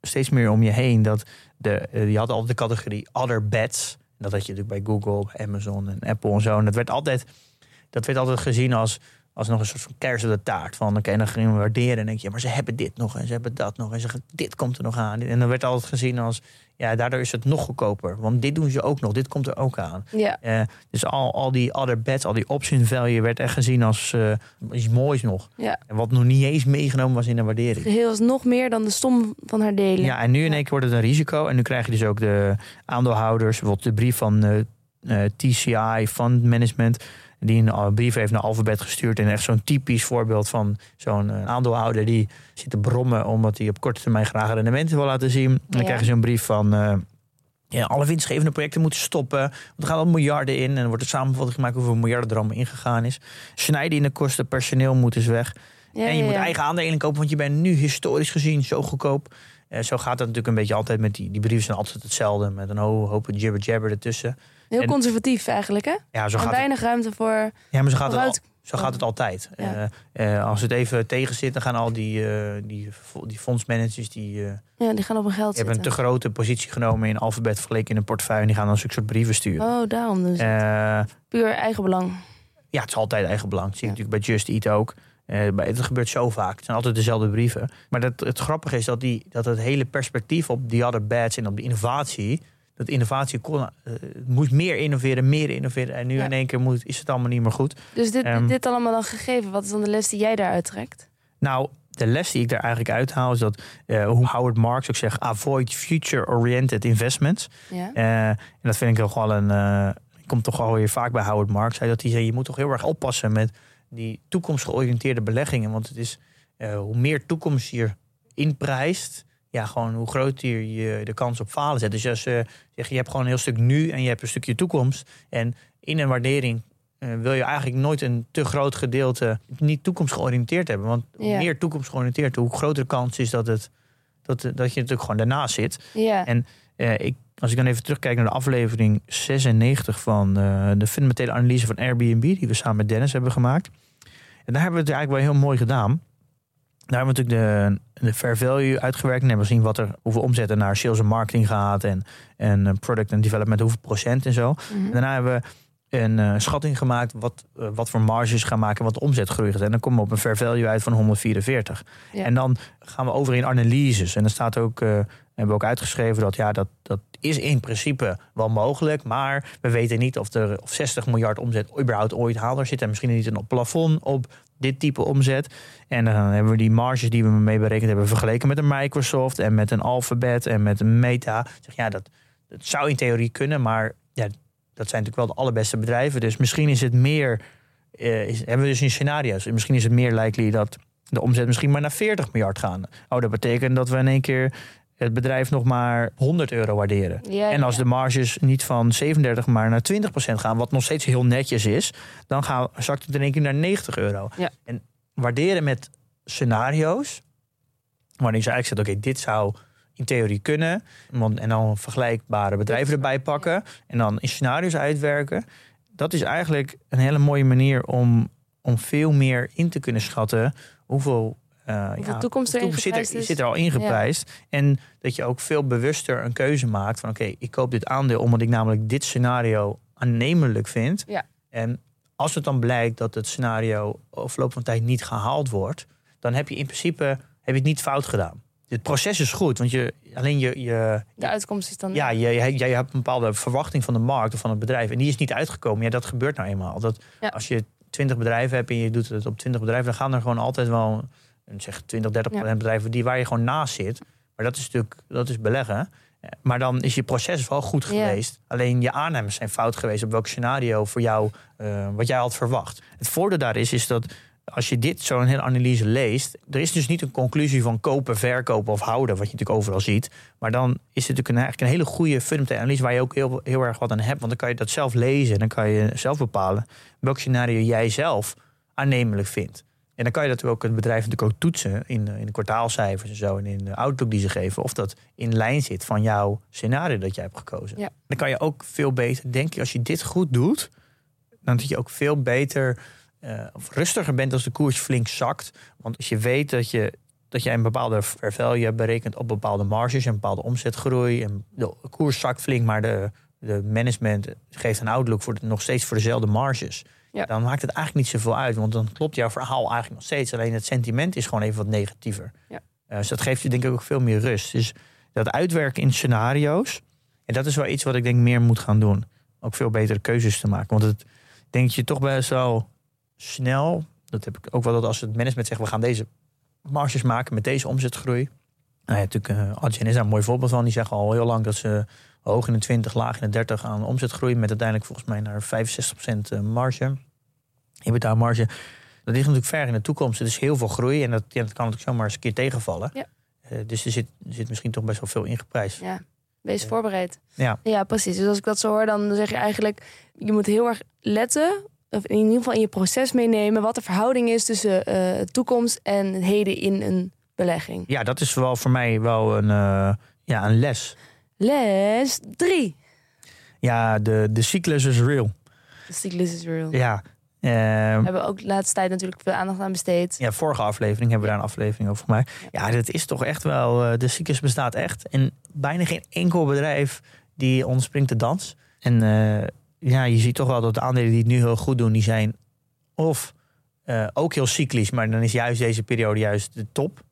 steeds meer om je heen. Dat de, eh, je had altijd de categorie other bets. Dat had je natuurlijk bij Google, Amazon en Apple en zo. En dat werd altijd, dat werd altijd gezien als, als nog een soort van kers op de taart. Van oké, dan gingen we waarderen. En denk je, maar ze hebben dit nog en ze hebben dat nog. En ze, dit komt er nog aan. En dan werd altijd gezien als, ja, daardoor is het nog goedkoper. Want dit doen ze ook nog, dit komt er ook aan. Ja, Eh, dus al, al die other bets, al die option value werd echt gezien als eh, iets moois nog. ja. En wat nog niet eens meegenomen was in de waardering. Geheel is nog meer dan de som van haar delen. Ja, en nu in één keer wordt het een risico. En nu krijg je dus ook de aandeelhouders, bijvoorbeeld de brief van eh, eh, TCI Fund Management. Die een brief heeft naar Alphabet gestuurd. En echt zo'n typisch voorbeeld van zo'n eh, aandeelhouder die zit te brommen omdat hij op korte termijn graag rendementen wil laten zien. En dan Ja. krijg je zo'n brief van. eh, ja, alle winstgevende projecten moeten stoppen. Want er gaan al miljarden in. En er wordt een samenvatting gemaakt hoeveel miljarden er allemaal ingegaan is. Snijden in de kosten, personeel moet dus weg. Ja, en je ja, moet eigen aandelen kopen, want je bent nu historisch gezien zo goedkoop. Eh, zo gaat dat natuurlijk een beetje altijd met die, die brieven zijn altijd hetzelfde. Met een ho- hoop jibber jabber ertussen. Heel en- conservatief eigenlijk, hè? Ja, zo En gaat het, weinig ruimte voor ja maar zo gaat het, al, zo gaat het altijd. Ja. Eh, eh, als het even tegen zit, dan gaan al die, eh, die, die fondsmanagers... die, Ja, die gaan op hun geld die hebben een te grote positie genomen in alfabet vergeleken in een portefeuille. En die gaan dan zulke soort brieven sturen. Oh, daarom dus. Puur eigenbelang. Ja, het is altijd eigen belang. Dat zie je Ja. natuurlijk bij Just Eat ook. Bij- het gebeurt zo vaak. Het zijn altijd dezelfde brieven. Maar dat, het grappige is dat, die, dat het hele perspectief op die other bets en op de innovatie... dat innovatie kon, eh, het moest meer innoveren, meer innoveren. En nu Ja. in één keer moet, is het allemaal niet meer goed. Dus dit, Ehm. dit allemaal dan gegeven, wat is dan de les die jij daaruit trekt? Nou, de les die ik daar eigenlijk uithaal is dat, eh, hoe Howard Marks ook zegt, avoid future-oriented investments. Ja. Eh, en dat vind ik toch wel een, eh komt toch alweer vaak bij Howard Marks, zei dat hij zei, je moet toch heel erg oppassen met die toekomstgeoriënteerde beleggingen. Want het is, hoe meer toekomst je inprijst, ja, gewoon hoe groter je de kans op falen zet. Dus als je zegt, je hebt gewoon een heel stuk nu en je hebt een stukje toekomst. En in een waardering eh, wil je eigenlijk nooit een te groot gedeelte niet toekomstgeoriënteerd hebben. Want hoe Ja. meer toekomstgeoriënteerd, hoe grotere kans is dat, het, dat, dat je natuurlijk gewoon daarnaast zit. Ja. En eh, ik, als ik dan even terugkijk naar de aflevering 96 van eh, de fundamentele analyse van Airbnb, die we samen met Dennis hebben gemaakt. En daar hebben we het eigenlijk wel heel mooi gedaan. Daar hebben we natuurlijk de, de fair value uitgewerkt en hebben we gezien wat er, hoeveel omzet er naar sales en marketing gaat en, en eh, product en development, hoeveel procent en zo. Mhm. En daarna hebben we een eh, schatting gemaakt wat, eh, wat voor marges gaan maken, wat de omzetgroei gaat. En dan komen we op een fair value uit van 144. Ja. En dan gaan we over in analyses. En dan staat ook, eh, hebben we ook uitgeschreven dat ja, dat, dat is in principe wel mogelijk. Maar we weten niet of er of 60 miljard omzet überhaupt ooit haalbaar zit. En misschien niet een plafond op dit type omzet. En dan hebben we die marges die we mee berekend hebben vergeleken met een Microsoft en met een Alphabet en met een Meta. Zeg, ja, dat, dat zou in theorie kunnen, maar ja, dat zijn natuurlijk wel de allerbeste bedrijven. Dus misschien is het meer, eh, is, hebben we dus in scenario's. Misschien is het meer likely dat de omzet misschien maar naar 40 miljard gaan. Oh, dat betekent dat we in één keer het bedrijf nog maar 100 euro waarderen. Ja, En als ja. de marges niet van 37 maar naar 20% gaan, wat nog steeds heel netjes is, dan gaan, zakt het in één keer naar 90 euro. Ja. En waarderen met scenario's, waarin je eigenlijk zegt, oké, dit zou in theorie kunnen, want, en dan vergelijkbare bedrijven erbij pakken en dan in scenario's uitwerken. Dat is eigenlijk een hele mooie manier om, om veel meer in te kunnen schatten hoeveel, eh, Hoeveel toekomst zit, er, is. zit er al ingeprijsd. En dat je ook veel bewuster een keuze maakt van oké, ik koop dit aandeel omdat ik namelijk dit scenario aannemelijk vind. Ja. En als het dan blijkt dat het scenario overloop van tijd niet gehaald wordt, dan heb je in principe heb je het niet fout gedaan. Het proces is goed, want je, alleen je, je, De uitkomst is dan... ja, je, hebt een bepaalde verwachting van de markt of van het bedrijf. En die is niet uitgekomen. Ja, dat gebeurt nou eenmaal. Dat, Ja. Als je 20 bedrijven hebt en je doet het op 20 bedrijven, dan gaan er gewoon altijd wel een, zeg 20, 30 Ja. bedrijven die waar je gewoon naast zit. Maar dat is natuurlijk dat is beleggen. Eh, Maar dan is je proces wel goed geweest. Alleen je aannames zijn fout geweest op welk scenario voor jou, eh, wat jij had verwacht. Het voordeel daar is, is dat als je dit zo'n hele analyse leest, er is dus niet een conclusie van kopen, verkopen of houden, wat je natuurlijk overal ziet. Maar dan is het natuurlijk een, eigenlijk een hele goede fundamentele analyse waar je ook heel, heel erg wat aan hebt. Want dan kan je dat zelf lezen en dan kan je zelf bepalen welk scenario jij zelf aannemelijk vindt. En dan kan je natuurlijk ook het bedrijf natuurlijk ook toetsen in, eh, in de kwartaalcijfers en zo en in de outlook die ze geven. Of dat in lijn zit van jouw scenario dat jij hebt gekozen. Ja. Dan kan je ook veel beter, denk je, als je dit goed doet, dan dat je ook veel beter eh, of rustiger bent als de koers flink zakt. Want als je weet dat je, dat jij een bepaalde fair value hebt berekend op bepaalde marges en bepaalde omzetgroei. En de koers zakt flink, maar de, de management geeft een outlook voor de- nog steeds voor dezelfde marges. Ja. Dan maakt het eigenlijk niet zoveel uit, want dan klopt jouw verhaal eigenlijk nog steeds. Alleen het sentiment is gewoon even wat negatiever. Ja. Eh, dus dat geeft je denk ik ook veel meer rust. Dus dat uitwerken in scenario's, en dat is wel iets wat ik denk meer moet gaan doen. Ook veel betere keuzes te maken. Want het denk je toch best wel snel, dat heb ik ook wel dat als het management zegt, we gaan deze marges maken met deze omzetgroei. Nou ja, natuurlijk, uh, Adyen is daar een mooi voorbeeld van. Die zeggen al heel lang dat ze hoog in de 20, laag in de 30 aan omzetgroei. Met uiteindelijk volgens mij naar 65% eh, marge. EBITDA marge. Dat ligt natuurlijk ver in de toekomst. Er is heel veel groei en dat, ja, dat kan natuurlijk zomaar eens een keer tegenvallen. Ja. Eh, dus er zit, er zit misschien toch best wel veel ingeprijsd. Ja, wees voorbereid. Ja. Ja, precies. Dus als ik dat zo hoor, dan zeg je eigenlijk... je moet heel erg letten, of in ieder geval in je proces meenemen... wat de verhouding is tussen eh, toekomst en heden in een belegging. Ja, dat is wel voor mij wel een, eh, ja, een les. Les 3. Ja, de, de cyclus is real. De cyclus is real. Ja. Eh, We hebben ook de laatste tijd natuurlijk veel aandacht aan besteed. ja, vorige aflevering hebben we daar een aflevering over gemaakt. Ja, dat is toch echt wel. eh, de cyclus bestaat echt. En bijna geen enkel bedrijf die ontspringt de dans. En eh, ja, je ziet toch wel dat de aandelen die het nu heel goed doen, die zijn of eh, ook heel cyclisch, maar dan is juist deze periode juist de top.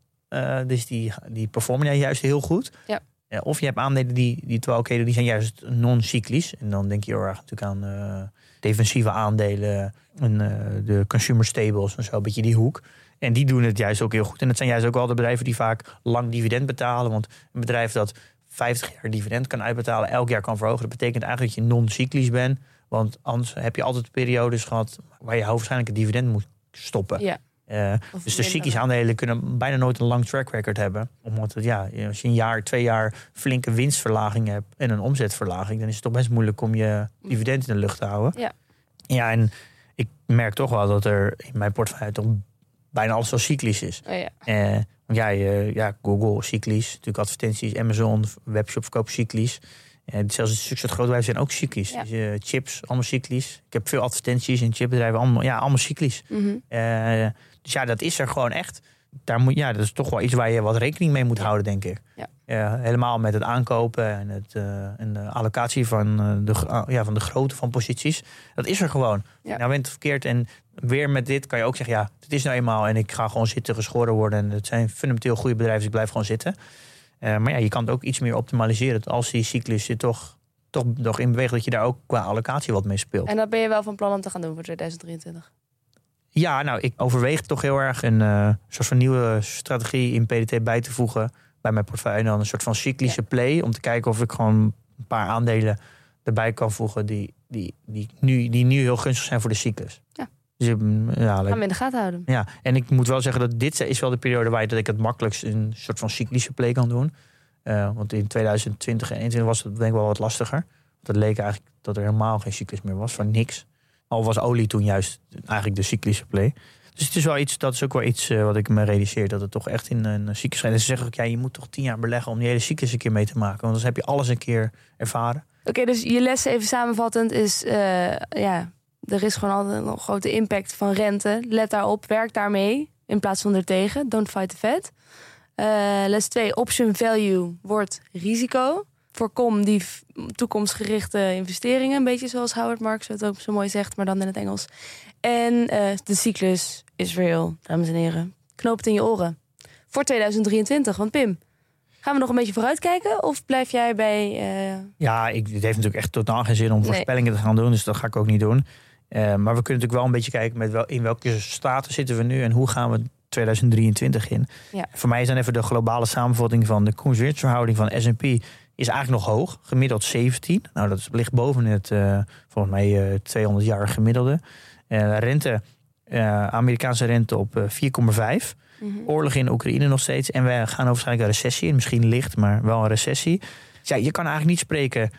Dus die, die performen juist heel goed. Ja. Of je hebt aandelen die, die het wel oké die zijn juist non-cyclisch. En dan denk je heel erg natuurlijk aan defensieve aandelen en eh, de consumer stables en zo, een beetje die hoek. En die doen het juist ook heel goed. En dat zijn juist ook wel de bedrijven die vaak lang dividend betalen. Want een bedrijf dat 50 jaar dividend kan uitbetalen, elk jaar kan verhogen. Dat betekent eigenlijk dat je non-cyclisch bent. Want anders heb je altijd periodes gehad waar je hoogstwaarschijnlijk een dividend moet stoppen. Ja. Eh, dus de cyclische aandelen kunnen bijna nooit een lang track record hebben. Omdat het, ja, als je een jaar, twee jaar flinke winstverlaging hebt en een omzetverlaging, dan is het toch best moeilijk om je dividend in de lucht te houden. Ja. Ja, en ik merk toch wel dat er in mijn portefeuille toch bijna alles wel cyclisch is. Oh, ja. Eh, want ja, ja, Google cyclisch, natuurlijk advertenties, Amazon, webshop verkoop cyclisch. Eh, zelfs de succes zijn ook cyclisch. Ja. Dus, chips, allemaal cyclisch. Ik heb veel advertenties in chipbedrijven, allemaal, ja, allemaal cyclisch. Eh, dus ja, dat is er gewoon echt. Daar moet, ja, dat is toch wel iets waar je wat rekening mee moet houden, denk ik. Ja. Eh, helemaal met het aankopen en, het, eh, en de allocatie van, eh, de, ah, ja, van de grootte van posities. Dat is er gewoon. Ja. Nou bent het verkeerd. En weer met dit kan je ook zeggen, ja, het is nou eenmaal. En ik ga gewoon zitten geschoren worden. En het zijn fundamenteel goede bedrijven, dus ik blijf gewoon zitten. Eh, maar ja, je kan het ook iets meer optimaliseren. Als die cyclus je toch, toch nog in beweegt, dat je daar ook qua allocatie wat mee speelt. En dat ben je wel van plan om te gaan doen voor 2023. Ja, nou, ik overweeg toch heel erg een eh, soort van nieuwe strategie in PDT bij te voegen bij mijn portefeuille. En dan een soort van cyclische play om te kijken of ik gewoon een paar aandelen erbij kan voegen die, die, die, nu, die nu heel gunstig zijn voor de cyclus. Ja. Dus, mm, ja, Gaan we in de gaten houden. ja, en ik moet wel zeggen dat dit is wel de periode waar dat ik het makkelijkst een soort van cyclische play kan doen. Eh, want in 2020 en 2021 was het denk ik wel wat lastiger. Het leek eigenlijk dat er helemaal geen cyclus meer was, van niks. Al was olie toen juist eigenlijk de cyclische play. Dus het is wel iets, dat is ook wel iets eh, wat ik me realiseer, dat het toch echt in een cyclus gaat. En ze zeggen ook, ja, je moet toch tien jaar beleggen om die hele cyclus een keer mee te maken. Want anders heb je alles een keer ervaren. Oké, dus je les even samenvattend is... eh, ja, er is gewoon altijd een grote impact van rente. Let daarop, werk daarmee in plaats van ertegen. Don't fight the Fed. Eh, les 2, option value wordt risico. Voorkom die toekomstgerichte investeringen. Een beetje zoals Howard Marks het ook zo mooi zegt, maar dan in het Engels. En eh, de cyclus is real, dames en heren. Knoop het in je oren. Voor 2023, want Pim... Gaan we nog een beetje vooruitkijken? Of blijf jij bij... eh, Ja, ik, het heeft natuurlijk echt totaal geen zin om Nee. voorspellingen te gaan doen. Dus dat ga ik ook niet doen. Eh, maar we kunnen natuurlijk wel een beetje kijken met wel, in welke staten zitten we nu en hoe gaan we 2023 in. Ja. Voor mij is dan even de globale samenvatting van de koerswinstverhouding van S&P is eigenlijk nog hoog, gemiddeld 17. Nou, dat ligt boven het eh, volgens mij eh 200 jaar gemiddelde. Eh, rente, eh, Amerikaanse rente op eh, 4,5. mhm. Oorlog in Oekraïne nog steeds. En we gaan waarschijnlijk een recessie in. Misschien licht, maar wel een recessie. Dus ja, je kan eigenlijk niet spreken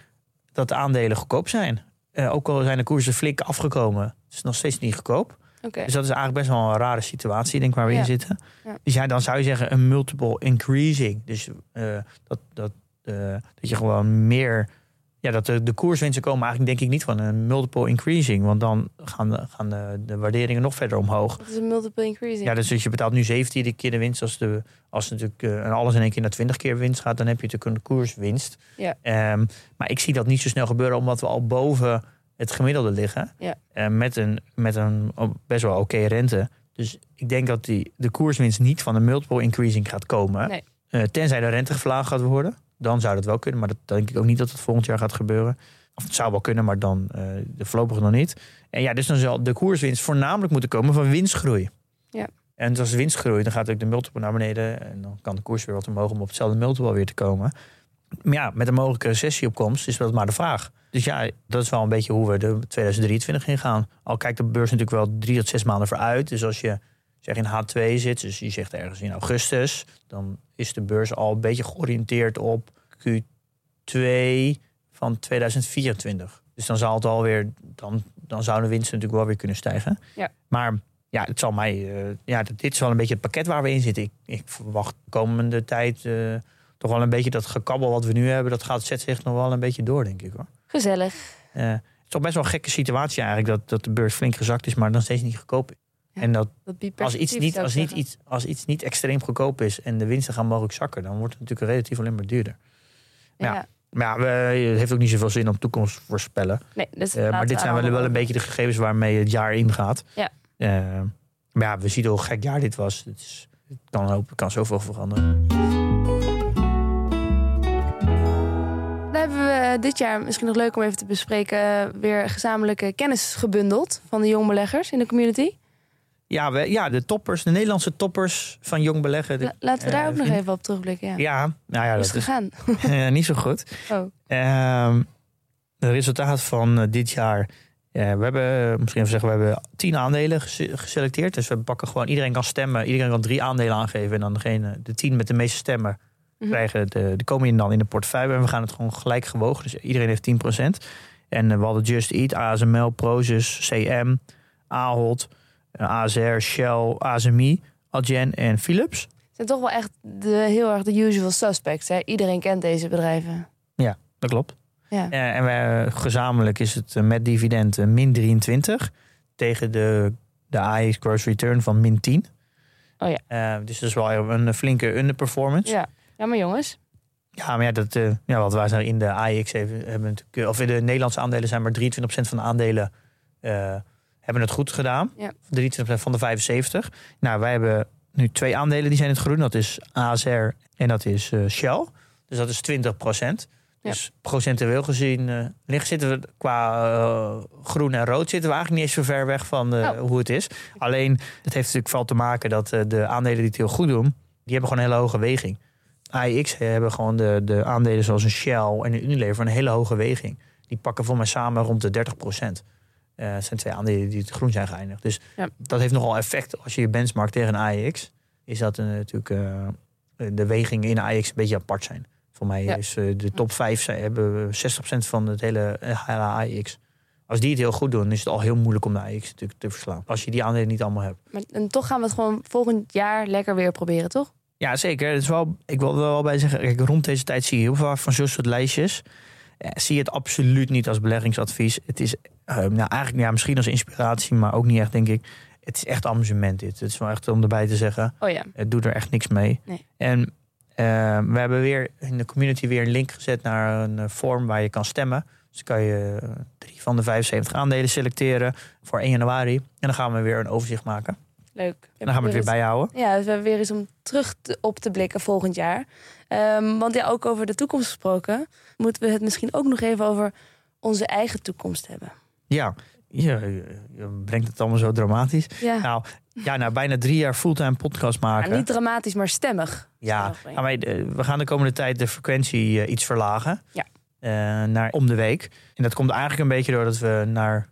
dat de aandelen goedkoop zijn. Eh, ook al zijn de koersen flink afgekomen. Het is nog steeds niet goedkoop. Dus dat is eigenlijk best wel een rare situatie, denk ik, waar we Ja. in zitten. Ja. Dus ja, dan zou je zeggen een multiple increasing. Dus eh, dat, dat, eh, dat je gewoon meer... Ja, dat de, de koerswinsten komen eigenlijk denk ik niet van een multiple increasing. Want dan gaan, de, gaan de, de waarderingen nog verder omhoog. Dat is een multiple increasing. Ja, dus je betaalt nu 17 keer de winst. Als, de, als natuurlijk en alles in één keer naar 20 keer winst gaat, dan heb je natuurlijk een koerswinst. Ja. Ehm, maar ik zie dat niet zo snel gebeuren, omdat we al boven het gemiddelde liggen. Ja. Eh, met een, met een oh, best wel oké rente. Dus ik denk dat die, de koerswinst niet van een multiple increasing gaat komen. Nee. Eh, tenzij de rente verlaagd gaat worden. Dan zou dat wel kunnen. Maar dat denk ik ook niet dat het volgend jaar gaat gebeuren. Of het zou wel kunnen, maar dan eh, voorlopig nog niet. En ja, dus dan zal de koerswinst voornamelijk moeten komen van winstgroei. Ja. En als de winst groeit, dan gaat ook de multiple naar beneden. En dan kan de koers weer wat omhoog om op hetzelfde multiple weer te komen. Maar ja, met een mogelijke recessieopkomst is dat maar de vraag. Dus ja, dat is wel een beetje hoe we de 2023 ingaan. Al kijkt de beurs natuurlijk wel drie tot zes maanden vooruit. Dus als je zeg in H2 zit, dus je zegt ergens in augustus, dan is de beurs al een beetje georiënteerd op Q2 van 2024. Dus dan zal het alweer, dan, dan zou de winst natuurlijk wel weer kunnen stijgen. Ja. Maar ja, het zal mij, eh, ja, dit is wel een beetje het pakket waar we in zitten. Ik, ik verwacht de komende tijd eh, toch wel een beetje dat gekabbel wat we nu hebben, dat gaat zet zich nog wel een beetje door, denk ik hoor. Gezellig. Eh, het is toch best wel een gekke situatie eigenlijk dat, dat de beurs flink gezakt is, maar nog steeds niet goedkoop is. Ja, en dat als iets, niet, als, niet iets, als iets niet extreem goedkoop is en de winsten gaan mogelijk zakken, dan wordt het natuurlijk relatief alleen maar duurder. ja. Ja. Maar ja, we, het heeft ook niet zoveel zin om toekomst voorspellen. Nee, dus Eh, maar dit zijn wel, wel een beetje de gegevens waarmee het jaar ingaat. Ja. Eh, maar ja, we zien hoe gek jaar dit was. Het, is, het kan, hoop, kan zoveel veranderen. Dan hebben we dit jaar misschien nog leuk om even te bespreken... weer gezamenlijke kennis gebundeld van de jongbeleggers in de community. Ja, we, ja, de toppers, de Nederlandse toppers van jong beleggen. De- laten we daar eh, ook nog vind- even op terugblikken. Ja. Ja, nou ja, dat is gegaan? eh, niet zo goed. Oh. Ehm het resultaat van eh, dit jaar. eh, we hebben, eh, misschien even zeggen, we hebben tien aandelen gese- geselecteerd. Dus we pakken gewoon, iedereen kan stemmen. Iedereen kan drie aandelen aangeven. En dan degene, de tien met de meeste stemmen Mhm. krijgen de, de komen in dan in de portefeuille. En we gaan het gewoon gelijk gewogen. Dus iedereen heeft 10%. En eh, we hadden Just Eat, ASML, Prozus, CM, Ahold, eh, ASR, Shell, ASMI, Adyen en Philips. Het zijn toch wel echt de, heel erg de usual suspects. Hè? Iedereen kent deze bedrijven. Dat klopt. Ja. Eh, en wij, gezamenlijk is het eh, met dividend eh, min 23 tegen de, de AX gross return van min 10. Oh ja. Eh, dus dat is wel een flinke underperformance. Ja, Ja. ja, maar jongens. maar ja, dat, eh, ja, wat wij zeggen in de AX hebben, hebben eh, of in de Nederlandse aandelen zijn maar 23% van de aandelen eh, hebben het goed gedaan. Ja. 23% van de 75. Nou, wij hebben nu twee aandelen die zijn in het groen. Dat is ASR en dat is eh, Shell. Dus dat is 20%. Ja. Dus procentueel gezien eh, liggen zitten we qua eh, groen en rood zitten we eigenlijk niet eens zo ver weg van Oh. hoe het is. Alleen het heeft natuurlijk vooral te maken dat de aandelen die het heel goed doen, die hebben gewoon een hele hoge weging. AIX hebben gewoon de, de aandelen zoals een Shell en een Unilever een hele hoge weging. Die pakken voor mij samen rond de 30 procent. Het zijn twee aandelen die het groen zijn geëindigd. Dus Ja. dat heeft nogal effect als je je benchmarkt tegen een AIX. Is dat eh, natuurlijk eh, de wegingen in de AIX een beetje apart zijn. Voor mij Ja. is de top 5 zijn, hebben 60% van het hele, AIX. Als die het heel goed doen, is het al heel moeilijk om de AIX natuurlijk te verslaan. Als je die aandelen niet allemaal hebt. Maar, en toch gaan we het gewoon volgend jaar lekker weer proberen, toch? Ja, zeker. Het is wel, ik wil er wel bij zeggen, kijk, rond deze tijd zie je heel veel van zo'n soort lijstjes. Eh, zie het absoluut niet als beleggingsadvies. Het is eh, nou, eigenlijk ja, misschien als inspiratie, maar ook niet echt, denk ik. Het is echt amusement dit. Het is wel echt om erbij te zeggen. Oh ja. Het doet er echt niks mee. Nee. En eh, we hebben weer in de community weer een link gezet naar een vorm waar je kan stemmen. Dus kan je drie van de 75 aandelen selecteren voor 1 januari. En dan gaan we weer een overzicht maken. Leuk. En dan gaan we het weer bijhouden. Ja, dus we hebben weer eens om terug te- op te blikken volgend jaar. Ehm, want ja, ook over de toekomst gesproken, moeten we het misschien ook nog even over onze eigen toekomst hebben. Ja, je, brengt het allemaal zo dramatisch. Ja, Nou, ja, na bijna drie jaar fulltime podcast maken. Ja, niet dramatisch, maar stemmig. ja, wij, de- we gaan de komende tijd de frequentie eh, iets verlagen. Ja. Eh, naar om de week. En dat komt eigenlijk een beetje doordat we naar,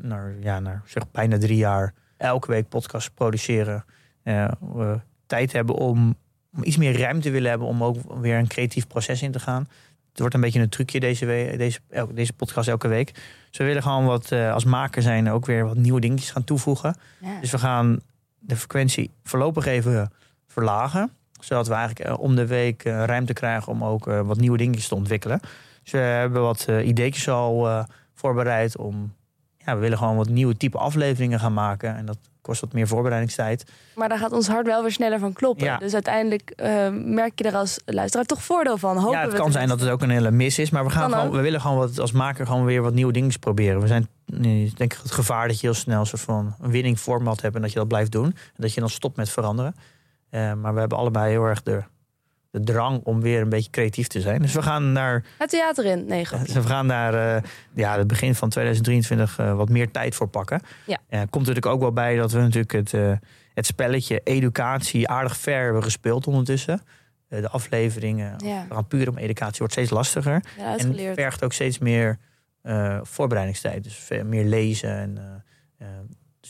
naar, ja, naar zeg, bijna drie jaar elke week podcast produceren. eh, we tijd hebben om, om iets meer ruimte willen hebben om ook weer een creatief proces in te gaan. Het wordt een beetje een trucje deze, deze, deze podcast elke week. Dus we willen gewoon wat eh, als maker zijn ook weer wat nieuwe dingetjes gaan toevoegen. Ja. Dus we gaan de frequentie voorlopig even verlagen. Zodat we eigenlijk eh, om de week eh, ruimte krijgen om ook wat nieuwe dingetjes te ontwikkelen. Dus we hebben wat ideetjes al voorbereid om... Ja, we willen gewoon wat nieuwe type afleveringen gaan maken. En dat kost wat meer voorbereidingstijd. Maar daar gaat ons hart wel weer sneller van kloppen. Ja. Dus uiteindelijk eh, merk je er als luisteraar toch voordeel van. Hopen ja, het we kan zijn dat het ook een hele mis is. Maar we, gaan gewoon, we willen gewoon wat, als maker gewoon weer wat nieuwe dingen proberen. We zijn nee, denk ik het gevaar dat je heel snel een soort van een winning format hebt. En dat je dat blijft doen. En dat je dan stopt met veranderen. Eh, maar we hebben allebei heel erg de, de drang om weer een beetje creatief te zijn. Dus we gaan naar, Het theater in. Nee, grapje. we gaan naar eh, ja, het begin van 2023 eh, wat meer tijd voor pakken. Ja. Eh, komt natuurlijk ook wel bij dat we natuurlijk het, eh, het spelletje educatie aardig ver hebben gespeeld ondertussen. Eh, de afleveringen Ja, gaan puur om educatie wordt steeds lastiger. ja En vergt ook steeds meer eh, voorbereidingstijd. Dus meer lezen. En, eh, eh,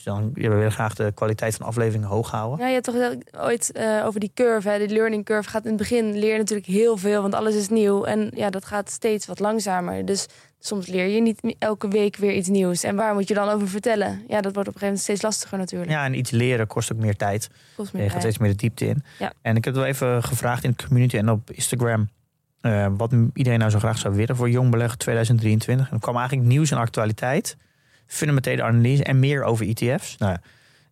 dan ja, we willen graag de kwaliteit van afleveringen hoog houden. Ja, je hebt toch ooit eh, over die curve, hè, die learning curve gaat in het begin leer je natuurlijk heel veel, want alles is nieuw en ja, dat gaat steeds wat langzamer. Dus soms leer je niet elke week weer iets nieuws. En waar moet je dan over vertellen? Ja, dat wordt op een gegeven moment steeds lastiger natuurlijk. Ja, en iets leren kost ook meer tijd. Kost Je meer gaat tijd. steeds meer de diepte in. Ja. En ik heb wel even gevraagd in de community en op Instagram. eh, wat iedereen nou zo graag zou willen voor Jong Beleg 2023. En er kwam eigenlijk nieuws en actualiteit. Fundamentele analyse en meer over ETF's. Nou,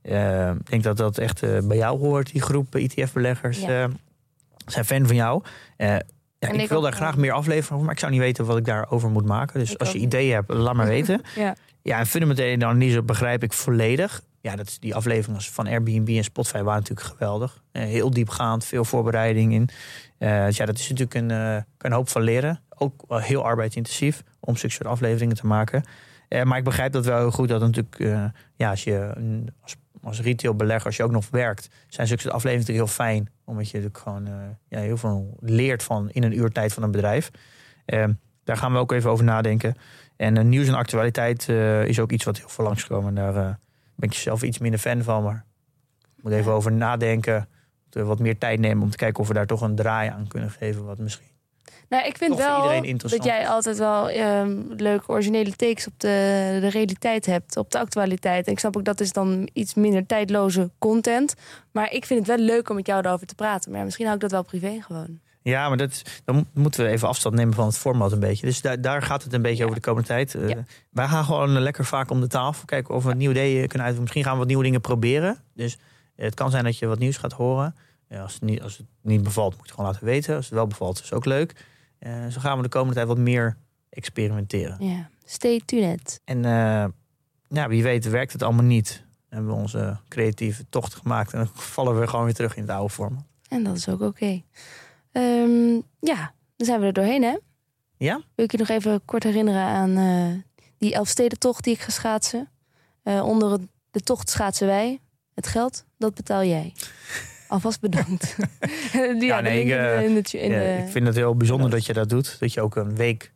eh, ik denk dat dat echt eh, bij jou hoort, die groep ETF-beleggers. Ja. eh, zijn fan van jou. Ja, ik, ik wil daar wel. graag meer afleveringen over, maar ik zou niet weten wat ik daarover moet maken. Dus Ik als je ideeën hebt, laat maar weten. Ja. Ja, en fundamentele analyse begrijp ik volledig. Ja, dat, is- die afleveringen van Airbnb en Spotify waren natuurlijk geweldig. Heel diepgaand, veel voorbereiding in. Dus ja, dat is natuurlijk een, een hoop van leren. Ook wel heel arbeidsintensief om zulke soort afleveringen te maken. Eh, maar ik begrijp dat wel heel goed dat natuurlijk, eh, ja, als je als als retailbelegger, als je ook nog werkt, zijn zulke afleveringen natuurlijk heel fijn. Omdat je natuurlijk gewoon eh, ja, heel veel leert van in een uurtijd van een bedrijf. Ehm, daar gaan we ook even over nadenken. En nieuws en actualiteit is ook iets wat heel veel langsgekomen. En daar ben ik zelf iets minder fan van. Maar ik moet even over nadenken. Wat meer tijd nemen om te kijken of we daar toch een draai aan kunnen geven. Wat misschien. Nou, ik vind wel dat jij altijd wel ehm, leuke originele takes op de, de realiteit hebt, op de actualiteit. En ik snap ook dat is dan iets minder tijdloze content. Maar ik vind het wel leuk om met jou daarover te praten. Maar ja, misschien hou ik dat wel privé gewoon. Ja, maar dat dan moeten we even afstand nemen van het format een beetje. Dus daar, daar gaat het een beetje over de komende tijd. Eh, Ja. Wij gaan gewoon lekker vaak om de tafel. Kijken of we nieuwe ideeën kunnen uitvoeren. Misschien gaan we wat nieuwe dingen proberen. Dus eh, het kan zijn dat je wat nieuws gaat horen. Ja, als, het niet, als het niet bevalt, moet je het gewoon laten weten. Als het wel bevalt, is het ook leuk. Eh, zo gaan we de komende tijd wat meer experimenteren. Ja, stay tuned. En eh, ja, wie weet werkt het allemaal niet. Hebben we onze creatieve tocht gemaakt. En dan vallen we gewoon weer terug in het oude format. En dat is ook oké. Ehm, ja, dan zijn we er doorheen, hè? Ja? Wil ik je nog even kort herinneren aan eh, die Elfstedentocht die ik ga schaatsen. Eh, onder de tocht schaatsen wij. Het geld, dat betaal jij. Alvast bedankt. Ja, nee, ik, eh, ik vind het heel bijzonder dat je dat doet. Dat je ook een week.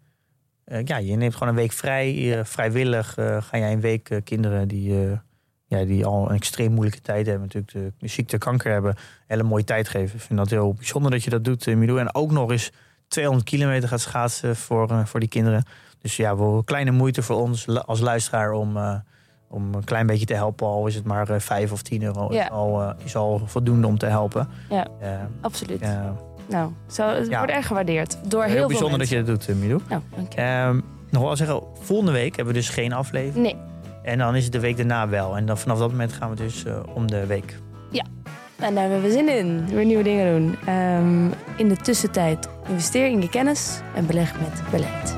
eh, ja, je neemt gewoon een week vrij. eh, vrijwillig ga jij een week kinderen die, ja, die al een extreem moeilijke tijd hebben. Natuurlijk de, de ziekte, kanker hebben. Hele mooie tijd geven. Ik vind dat heel bijzonder dat je dat doet, Milou. En ook nog eens 200 kilometer gaat schaatsen voor, voor die kinderen. Dus ja, wel kleine moeite voor ons als luisteraar om, om een klein beetje te helpen. Al is het maar eh, 5 of 10 euro. Ja. Is, al, eh, is al voldoende om te helpen. Ja. Eh, Absoluut. ja, Nou, zo, het Ja. wordt erg gewaardeerd. Door heel, heel, veel bijzonder dat je dat doet, Milou. Nou, dank je. Ehm, nog wel zeggen, volgende week hebben we dus geen aflevering. Nee, En dan is het de week daarna wel. En dan vanaf dat moment gaan we dus om de week. en daar hebben we zin in. Weer nieuwe dingen doen. Ehm, in de tussentijd investeer in je kennis en beleg met beleid.